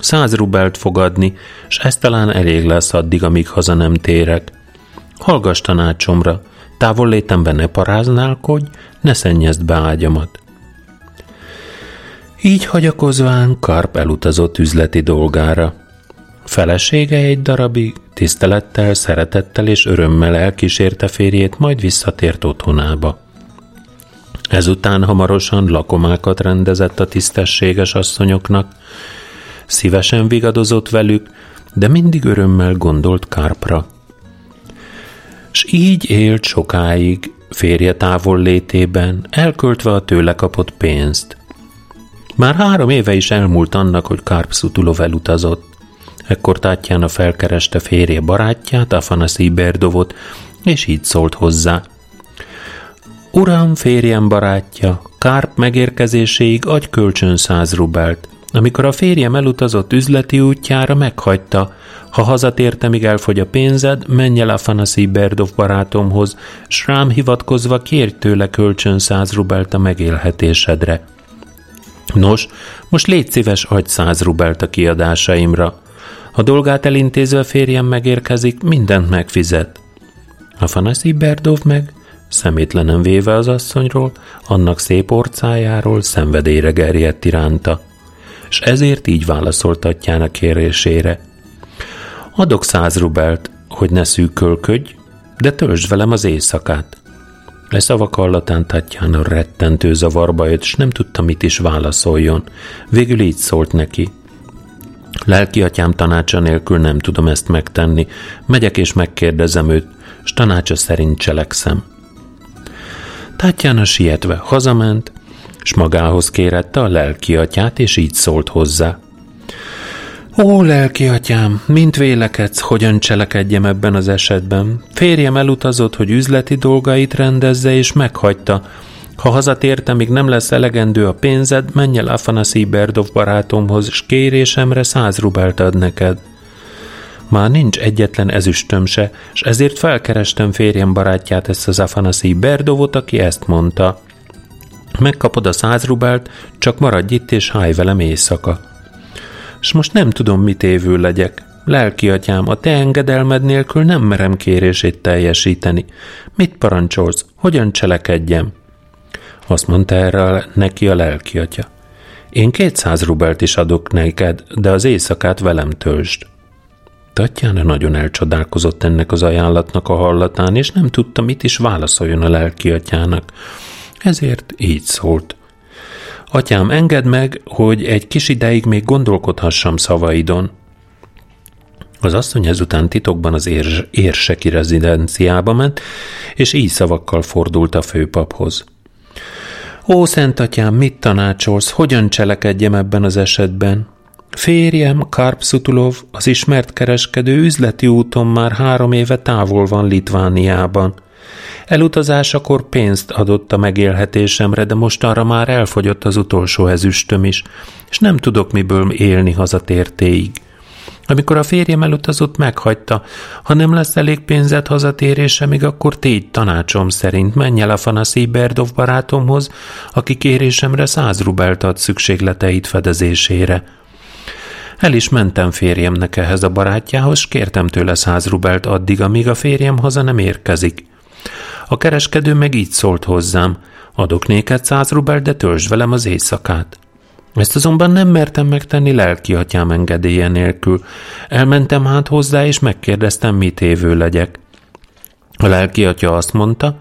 Száz rubelt fogadni, és ez talán elég lesz addig, amíg haza nem térek. Hallgass tanácsomra, távol létemben ne paráználkodj, ne szennyezd be ágyamat. Így hagyakozván Karp elutazott üzleti dolgára. Felesége egy darabig tisztelettel, szeretettel és örömmel elkísérte férjét, majd visszatért otthonába. Ezután hamarosan lakomákat rendezett a tisztességes asszonyoknak, szívesen vigadozott velük, de mindig örömmel gondolt Kárpra. S így élt sokáig, férje távol létében, elköltve a tőle kapott pénzt. Már három éve is elmúlt annak, hogy Karp Szutulov elutazott. Ekkor Tatjana felkereste férje barátját, Afanasi Berdovot, és így szólt hozzá. Uram, férjem barátja, Kárp megérkezéséig adj kölcsön száz rubelt. Amikor a férjem elutazott üzleti útjára, meghagyta. Ha hazatérte, míg elfogy a pénzed, menj el Afanasi Berdov barátomhoz, s rám hivatkozva kérj tőle kölcsön száz rubelt a megélhetésedre. Nos, most légy szíves, adj száz rubelt a kiadásaimra. A dolgát elintézve férjem megérkezik, mindent megfizet. Afanasi Berdov meg, szemétlenen véve az asszonyról, annak szép orcájáról szenvedélyre gerjedt iránta, és ezért így válaszoltatján a kérésére. Adok száz rubelt, hogy ne szűkölködj, de töltsd velem az éjszakát. Le szavak hallatán Tatjana rettentő zavarba jött, s nem tudta, mit is válaszoljon. Végül így szólt neki. Lelki atyám tanácsa nélkül nem tudom ezt megtenni. Megyek és megkérdezem őt, s tanácsa szerint cselekszem. Tatjana sietve hazament, s magához kérette a lelki atyát, és így szólt hozzá. Ó, lelki atyám, mint vélekedsz, hogyan cselekedjem ebben az esetben? Férjem elutazott, hogy üzleti dolgait rendezze, és meghagyta. Ha hazatértem, még nem lesz elegendő a pénzed, menj el Afanasi Berdov barátomhoz, s kérésemre száz rubelt ad neked. Már nincs egyetlen ezüstöm se, és ezért felkerestem férjem barátját, ezt az Afanasi Berdovot, aki ezt mondta. Megkapod a száz rubelt, csak maradj itt és háj velem éjszaka s most nem tudom, mit évő legyek. Lelki atyám, a te engedelmed nélkül nem merem kérését teljesíteni. Mit parancsolsz? Hogyan cselekedjem? Azt mondta erre neki a lelki atya. Én kétszáz rubelt is adok neked, de az éjszakát velem töltsd. Tatjana nagyon elcsodálkozott ennek az ajánlatnak a hallatán, és nem tudta, mit is válaszoljon a lelki atyának. Ezért így szólt. Atyám, engedd meg, hogy egy kis ideig még gondolkodhassam szavaidon. Az asszony ezután titokban az érs- érseki rezidenciába ment, és így szavakkal fordult a főpaphoz. Ó, Szent Atyám, mit tanácsolsz, hogyan cselekedjem ebben az esetben? Férjem, Karp Szutulov, az ismert kereskedő üzleti úton már három éve távol van Litvániában – Elutazásakor pénzt adott a megélhetésemre, de most arra már elfogyott az utolsó ezüstöm is, és nem tudok miből élni hazatértéig. Amikor a férjem elutazott, meghagyta, ha nem lesz elég pénzed hazatérése, még akkor tégy tanácsom szerint menj el a Fanasi Berdov barátomhoz, aki kérésemre száz rubelt ad szükségleteit fedezésére. El is mentem férjemnek ehhez a barátjához, s kértem tőle száz rubelt addig, amíg a férjem haza nem érkezik. A kereskedő meg így szólt hozzám, adok néked száz rubel, de töltsd velem az éjszakát. Ezt azonban nem mertem megtenni lelki atyám engedélye nélkül. Elmentem hát hozzá, és megkérdeztem, mit évő legyek. A lelki atya azt mondta,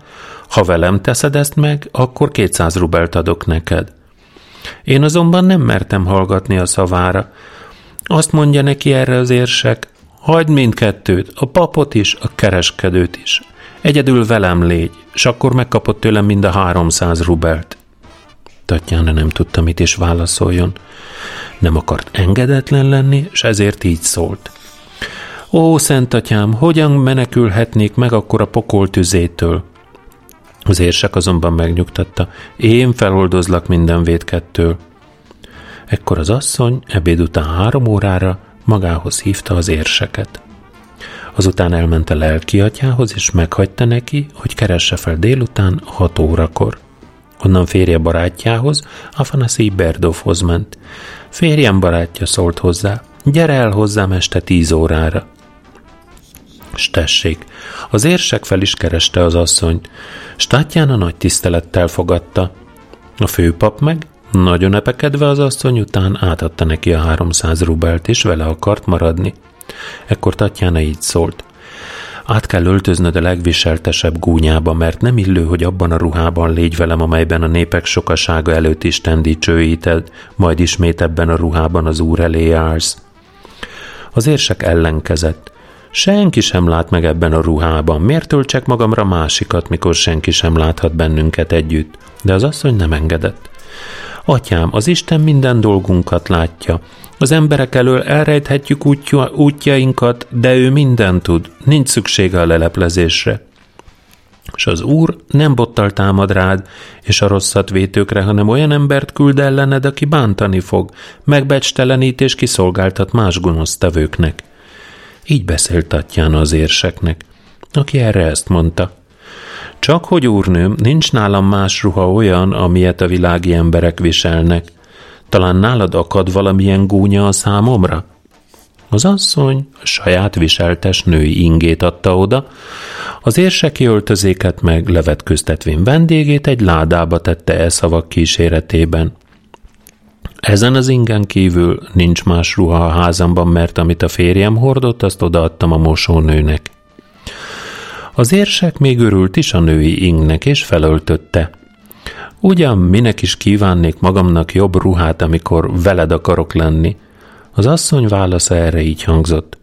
ha velem teszed ezt meg, akkor kétszáz rubelt adok neked. Én azonban nem mertem hallgatni a szavára. Azt mondja neki erre az érsek, hagyd mindkettőt, a papot is, a kereskedőt is. Egyedül velem légy, és akkor megkapott tőlem mind a háromszáz rubelt. Tatjana nem tudta, mit is válaszoljon. Nem akart engedetlen lenni, és ezért így szólt. Ó, szent atyám, hogyan menekülhetnék meg akkor a pokol tüzétől? Az érsek azonban megnyugtatta, én feloldozlak minden védkettől. Ekkor az asszony ebéd után három órára magához hívta az érseket. Azután elment a lelki atyához, és meghagyta neki, hogy keresse fel délután hat órakor. Onnan férje barátjához, Afanasi Berdovhoz ment. Férjem barátja szólt hozzá, gyere el hozzám este tíz órára. S tessék, az érsek fel is kereste az asszonyt, s Tatjana nagy tisztelettel fogadta. A főpap meg, nagyon epekedve az asszony után átadta neki a háromszáz rubelt, és vele akart maradni. Ekkor Tatjana így szólt. Át kell öltöznöd a legviseltesebb gúnyába, mert nem illő, hogy abban a ruhában légy velem, amelyben a népek sokasága előtt Isten dicsőíted, majd ismét ebben a ruhában az Úr elé állsz. Az érsek ellenkezett. Senki sem lát meg ebben a ruhában. Miért töltsek magamra másikat, mikor senki sem láthat bennünket együtt? De az asszony nem engedett. Atyám, az Isten minden dolgunkat látja. Az emberek elől elrejthetjük útja, útjainkat, de ő mindent tud. Nincs szüksége a leleplezésre. És az Úr nem bottal támad rád és a rosszat vétőkre, hanem olyan embert küld ellened, aki bántani fog, megbecstelenít és kiszolgáltat más gonosztevőknek. Így beszélt Tatjana az érseknek, aki erre ezt mondta. Csak hogy úrnőm, nincs nálam más ruha olyan, amilyet a világi emberek viselnek. Talán nálad akad valamilyen gúnya a számomra? Az asszony a saját viseltes női ingét adta oda, az érseki öltözéket meg levetköztetvén vendégét egy ládába tette e szavak kíséretében. Ezen az ingen kívül nincs más ruha a házamban, mert amit a férjem hordott, azt odaadtam a mosónőnek. Az érsek még örült is a női ingnek, és felöltötte. Ugyan minek is kívánnék magamnak jobb ruhát, amikor veled akarok lenni? Az asszony válasza erre így hangzott.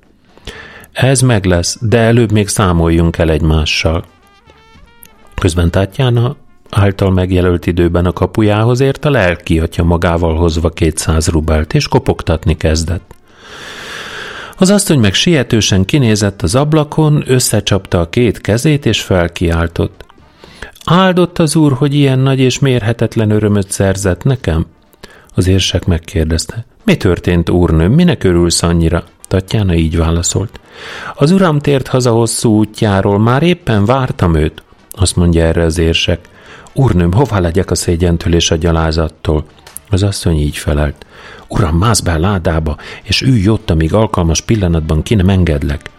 Ez meg lesz, de előbb még számoljunk el egymással. Közben Tatjana által megjelölt időben a kapujához ért a lelki atya magával hozva kétszáz rubelt, és kopogtatni kezdett. Az asszony meg sietősen kinézett az ablakon, összecsapta a két kezét, és felkiáltott. Áldott az úr, hogy ilyen nagy és mérhetetlen örömöt szerzett nekem? Az érsek megkérdezte. Mi történt, úrnőm, minek örülsz annyira? Tatjána így válaszolt. Az uram tért haza hosszú útjáról, már éppen vártam őt. Azt mondja erre az érsek. Úrnőm, hova legyek a szégyentől és a gyalázattól? Az asszony így felelt. Uram, mász be a ládába, és ülj ott, amíg alkalmas pillanatban ki nem engedlek.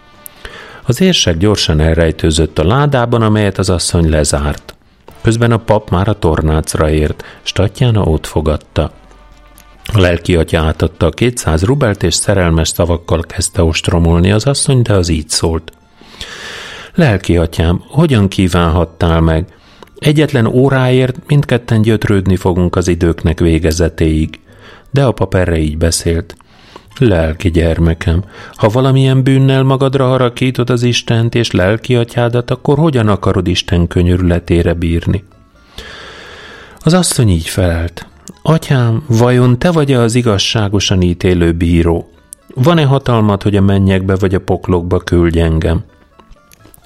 Az érsek gyorsan elrejtőzött a ládában, amelyet az asszony lezárt. Közben a pap már a tornácra ért, s Tatjana ott fogadta. A lelki atya átadta a kétszáz rubelt, és szerelmes szavakkal kezdte ostromolni az asszony, de az így szólt. Lelki atyám, hogyan kívánhattál meg? Egyetlen óráért mindketten gyötrődni fogunk az időknek végezetéig. De a pap erre így beszélt. Lelki gyermekem, ha valamilyen bűnnel magadra harakítod az Istent és lelki atyádat, akkor hogyan akarod Isten könyörületére bírni? Az asszony így felelt. Atyám, vajon te vagy az igazságosan ítélő bíró? Van-e hatalmat, hogy a mennyekbe vagy a poklokba küldj engem?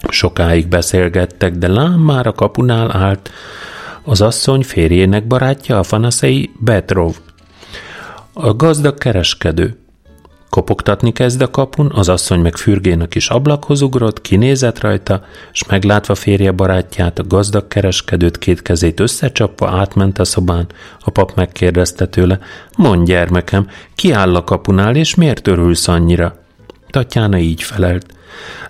Sokáig beszélgettek, de lám már a kapunál állt az asszony férjének barátja, a Fanaszei Betrov, a gazdag kereskedő. Kopogtatni kezd a kapun, az asszony meg fürgének is ablakhoz ugrott, kinézett rajta, és meglátva férje barátját, a gazdag kereskedőt két kezét összecsapva átment a szobán. A pap megkérdezte tőle, mondj gyermekem, ki áll a kapunál, és miért örülsz annyira? Tatjána így felelt.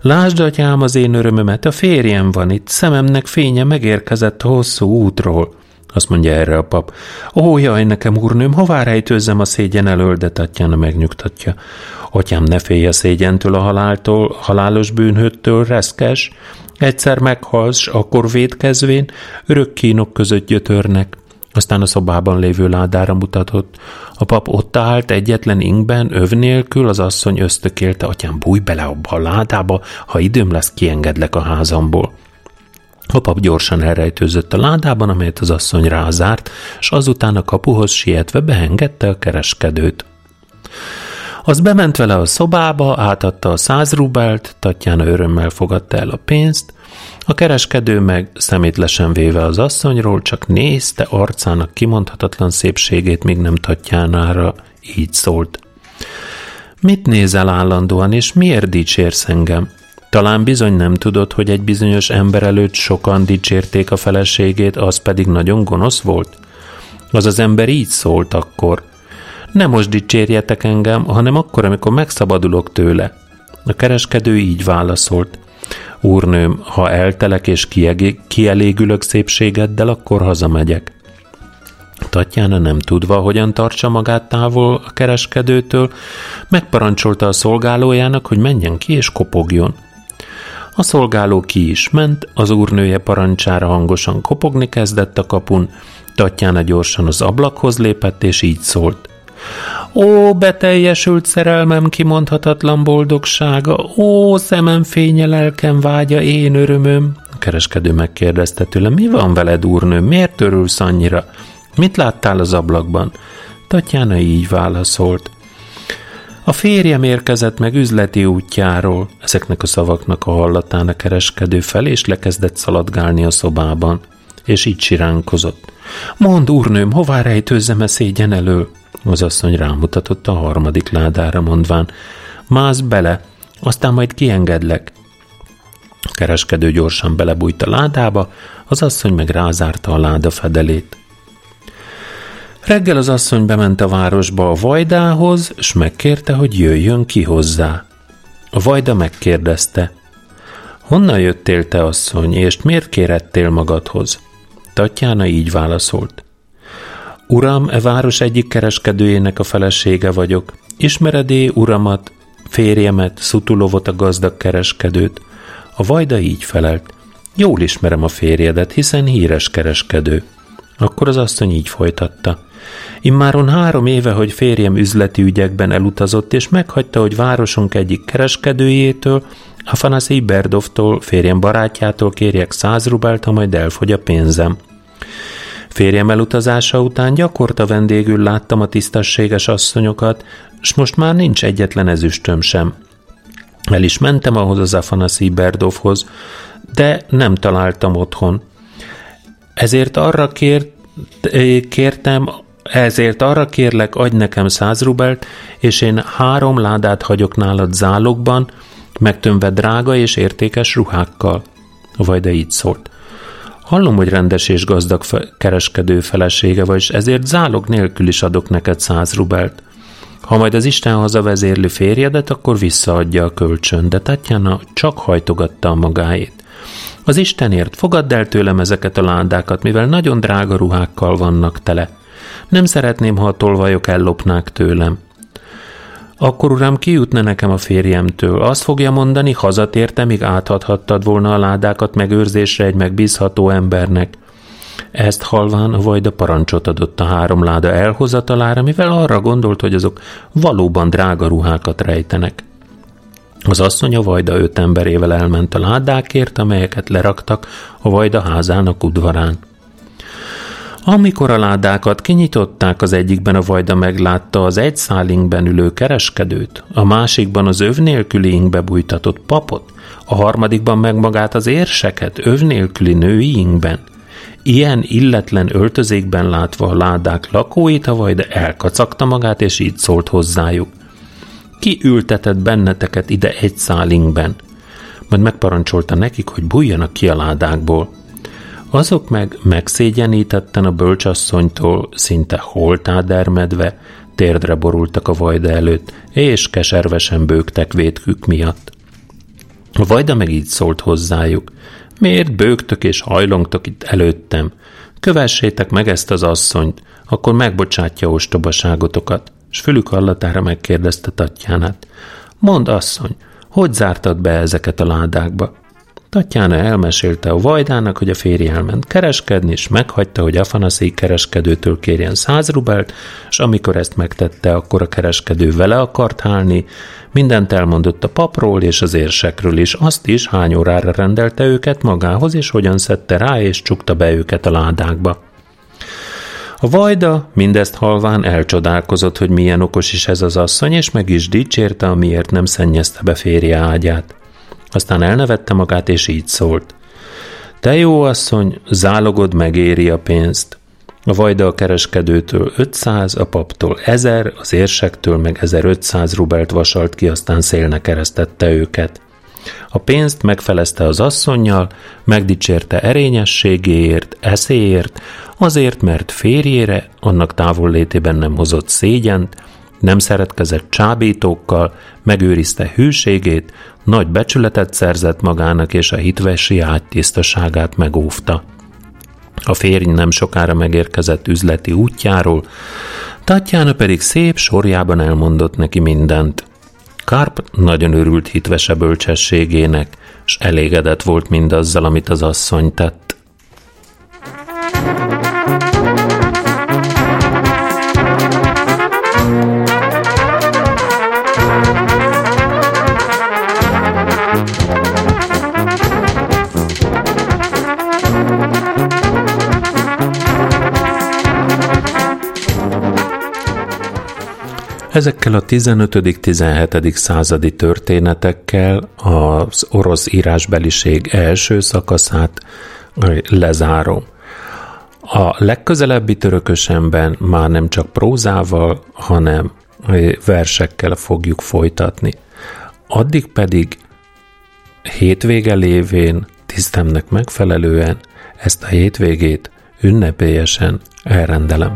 Lásd, atyám, az én örömömet, a férjem van itt, szememnek fénye megérkezett a hosszú útról. Azt mondja erre a pap. Ó, jaj, nekem, úrnőm, hová rejtőzzem a szégyen elől, de Tatjana megnyugtatja. Atyám, ne félj a szégyentől a haláltól, halálos bűnhöttől, reszkes. Egyszer meghalsz, akkor védkezvén, örök kínok között gyötörnek. Aztán a szobában lévő ládára mutatott. A pap ott állt egyetlen ingben, öv nélkül, az asszony ösztökélte, atyám, bújj bele abba a ládába, ha időm lesz, kiengedlek a házamból. A pap gyorsan elrejtőzött a ládában, amelyet az asszony rázárt, és azután a kapuhoz sietve beengedte a kereskedőt. Az bement vele a szobába, átadta a száz rubelt, Tatjana örömmel fogadta el a pénzt, a kereskedő meg szemétlesen véve az asszonyról csak nézte arcának kimondhatatlan szépségét, míg nem Tatjánára így szólt. Mit nézel állandóan, és miért dicsérsz engem? Talán bizony nem tudod, hogy egy bizonyos ember előtt sokan dicsérték a feleségét, az pedig nagyon gonosz volt? Az az ember így szólt akkor. Nem most dicsérjetek engem, hanem akkor, amikor megszabadulok tőle. A kereskedő így válaszolt. Úrnőm, ha eltelek és kielégülök szépségeddel, akkor hazamegyek. Tatjána nem tudva, hogyan tartsa magát távol a kereskedőtől, megparancsolta a szolgálójának, hogy menjen ki és kopogjon. A szolgáló ki is ment, az úrnője parancsára hangosan kopogni kezdett a kapun, Tatjána gyorsan az ablakhoz lépett, és így szólt. Ó, beteljesült szerelmem kimondhatatlan boldogsága, ó, szemem fénye, lelkem vágya, én örömöm. A kereskedő megkérdezte tőle, mi van veled, úrnő, miért örülsz annyira? Mit láttál az ablakban? Tatjána így válaszolt. A férjem érkezett meg üzleti útjáról. Ezeknek a szavaknak a hallatán a kereskedő fel, és lekezdett szaladgálni a szobában. És így siránkozott. Mond, úrnőm, hová rejtőzzem-e szégyen elől? Az asszony rámutatott a harmadik ládára, mondván, mász bele, aztán majd kiengedlek. A kereskedő gyorsan belebújt a ládába, az asszony meg rázárta a láda fedelét. Reggel az asszony bement a városba a Vajdához, és megkérte, hogy jöjjön ki hozzá. A Vajda megkérdezte, honnan jöttél te, asszony, és miért kérettél magadhoz? Tatjána így válaszolt. Uram, e város egyik kereskedőjének a felesége vagyok. Ismeredé uramat, férjemet, Szutulovot a gazdag kereskedőt. A Vajda így felelt. Jól ismerem a férjedet, hiszen híres kereskedő. Akkor az asszony így folytatta. Immáron három éve, hogy férjem üzleti ügyekben elutazott, és meghagyta, hogy városunk egyik kereskedőjétől, Afanaszij Berdovtól, férjem barátjától kérjek száz rubelt, ha majd elfogy a pénzem. Férjem elutazása után gyakorta vendégül láttam a tisztességes asszonyokat, s most már nincs egyetlen ezüstöm sem. El is mentem ahhoz az Afanaszij Berdovhoz, de nem találtam otthon. Ezért arra kért, kértem, ezért arra kérlek, adj nekem száz rubelt, és én három ládát hagyok nálad zálogban, megtömve drága és értékes ruhákkal. Vajda így szólt. Hallom, hogy rendes és gazdag kereskedő felesége vagy, ezért zálog nélkül is adok neked száz rubelt. Ha majd az Isten hazavezérlő férjedet, akkor visszaadja a kölcsön, de Tatjana csak hajtogatta a magáét. Az Istenért fogadd el tőlem ezeket a lándákat, mivel nagyon drága ruhákkal vannak tele. Nem szeretném, ha a tolvajok ellopnák tőlem. Akkor uram, ki jutna nekem a férjemtől? Azt fogja mondani, hazatérte, míg átadhattad volna a ládákat megőrzésre egy megbízható embernek. Ezt halván a vajda parancsot adott a három láda elhozatalára, mivel arra gondolt, hogy azok valóban drága ruhákat rejtenek. Az asszony a vajda öt emberével elment a ládákért, amelyeket leraktak a vajda házának udvarán. Amikor a ládákat kinyitották, az egyikben a vajda meglátta az egy szálinkben ülő kereskedőt, a másikban az öv nélküli inkbe bújtatott papot, a harmadikban meg magát az érseket öv nélküli női inkben. Ilyen illetlen öltözékben látva a ládák lakóit, a vajda elkacagta magát, és így szólt hozzájuk. Ki ültetett benneteket ide egy szálinkben? Majd megparancsolta nekik, hogy bújjanak ki a ládákból. Azok meg megszégyenítetten a bölcsasszonytól szinte holtádermedve térdre borultak a vajda előtt, és keservesen bőgtek vétkük miatt. A vajda meg így szólt hozzájuk. Miért bőgtök és hajlongtok itt előttem? Kövessétek meg ezt az asszonyt, akkor megbocsátja ostobaságotokat. S fülük hallatára megkérdezte Tatjánát. Mondd, asszony, hogy zártad be ezeket a ládákba? Tatjana elmesélte a vajdának, hogy a férje elment kereskedni, és meghagyta, hogy Afanaszék kereskedőtől kérjen száz rubelt, és amikor ezt megtette, akkor a kereskedő vele akart hálni, mindent elmondott a papról és az érsekről is, azt is, hány órára rendelte őket magához, és hogyan szedte rá, és csukta be őket a ládákba. A vajda mindezt halván elcsodálkozott, hogy milyen okos is ez az asszony, és meg is dicsérte, amiért nem szennyezte be férje ágyát. Aztán elnevette magát, és így szólt. Te jó asszony, zálogod megéri a pénzt. A vajda a kereskedőtől 500, a paptól 1000, az érsektől meg 1500 rubelt vasalt ki, aztán szélne keresztette őket. A pénzt megfelezte az asszonynal, megdicsérte erényességéért, eszéért, azért, mert férjére annak távollétében nem hozott szégyent, nem szeretkezett csábítókkal, megőrizte hűségét, nagy becsületet szerzett magának, és a hitvesi ágytisztaságát megóvta. A férj nem sokára megérkezett üzleti útjáról, Tatjána pedig szép sorjában elmondott neki mindent. Karp nagyon örült hitvese bölcsességének, s elégedett volt mindazzal, amit az asszony tett. Ezekkel a 15.-17. századi történetekkel az orosz írásbeliség első szakaszát lezárom. A legközelebbi törökösemben már nem csak prózával, hanem versekkel fogjuk folytatni. Addig pedig hétvége lévén tisztemnek megfelelően ezt a hétvégét ünnepélyesen elrendelem.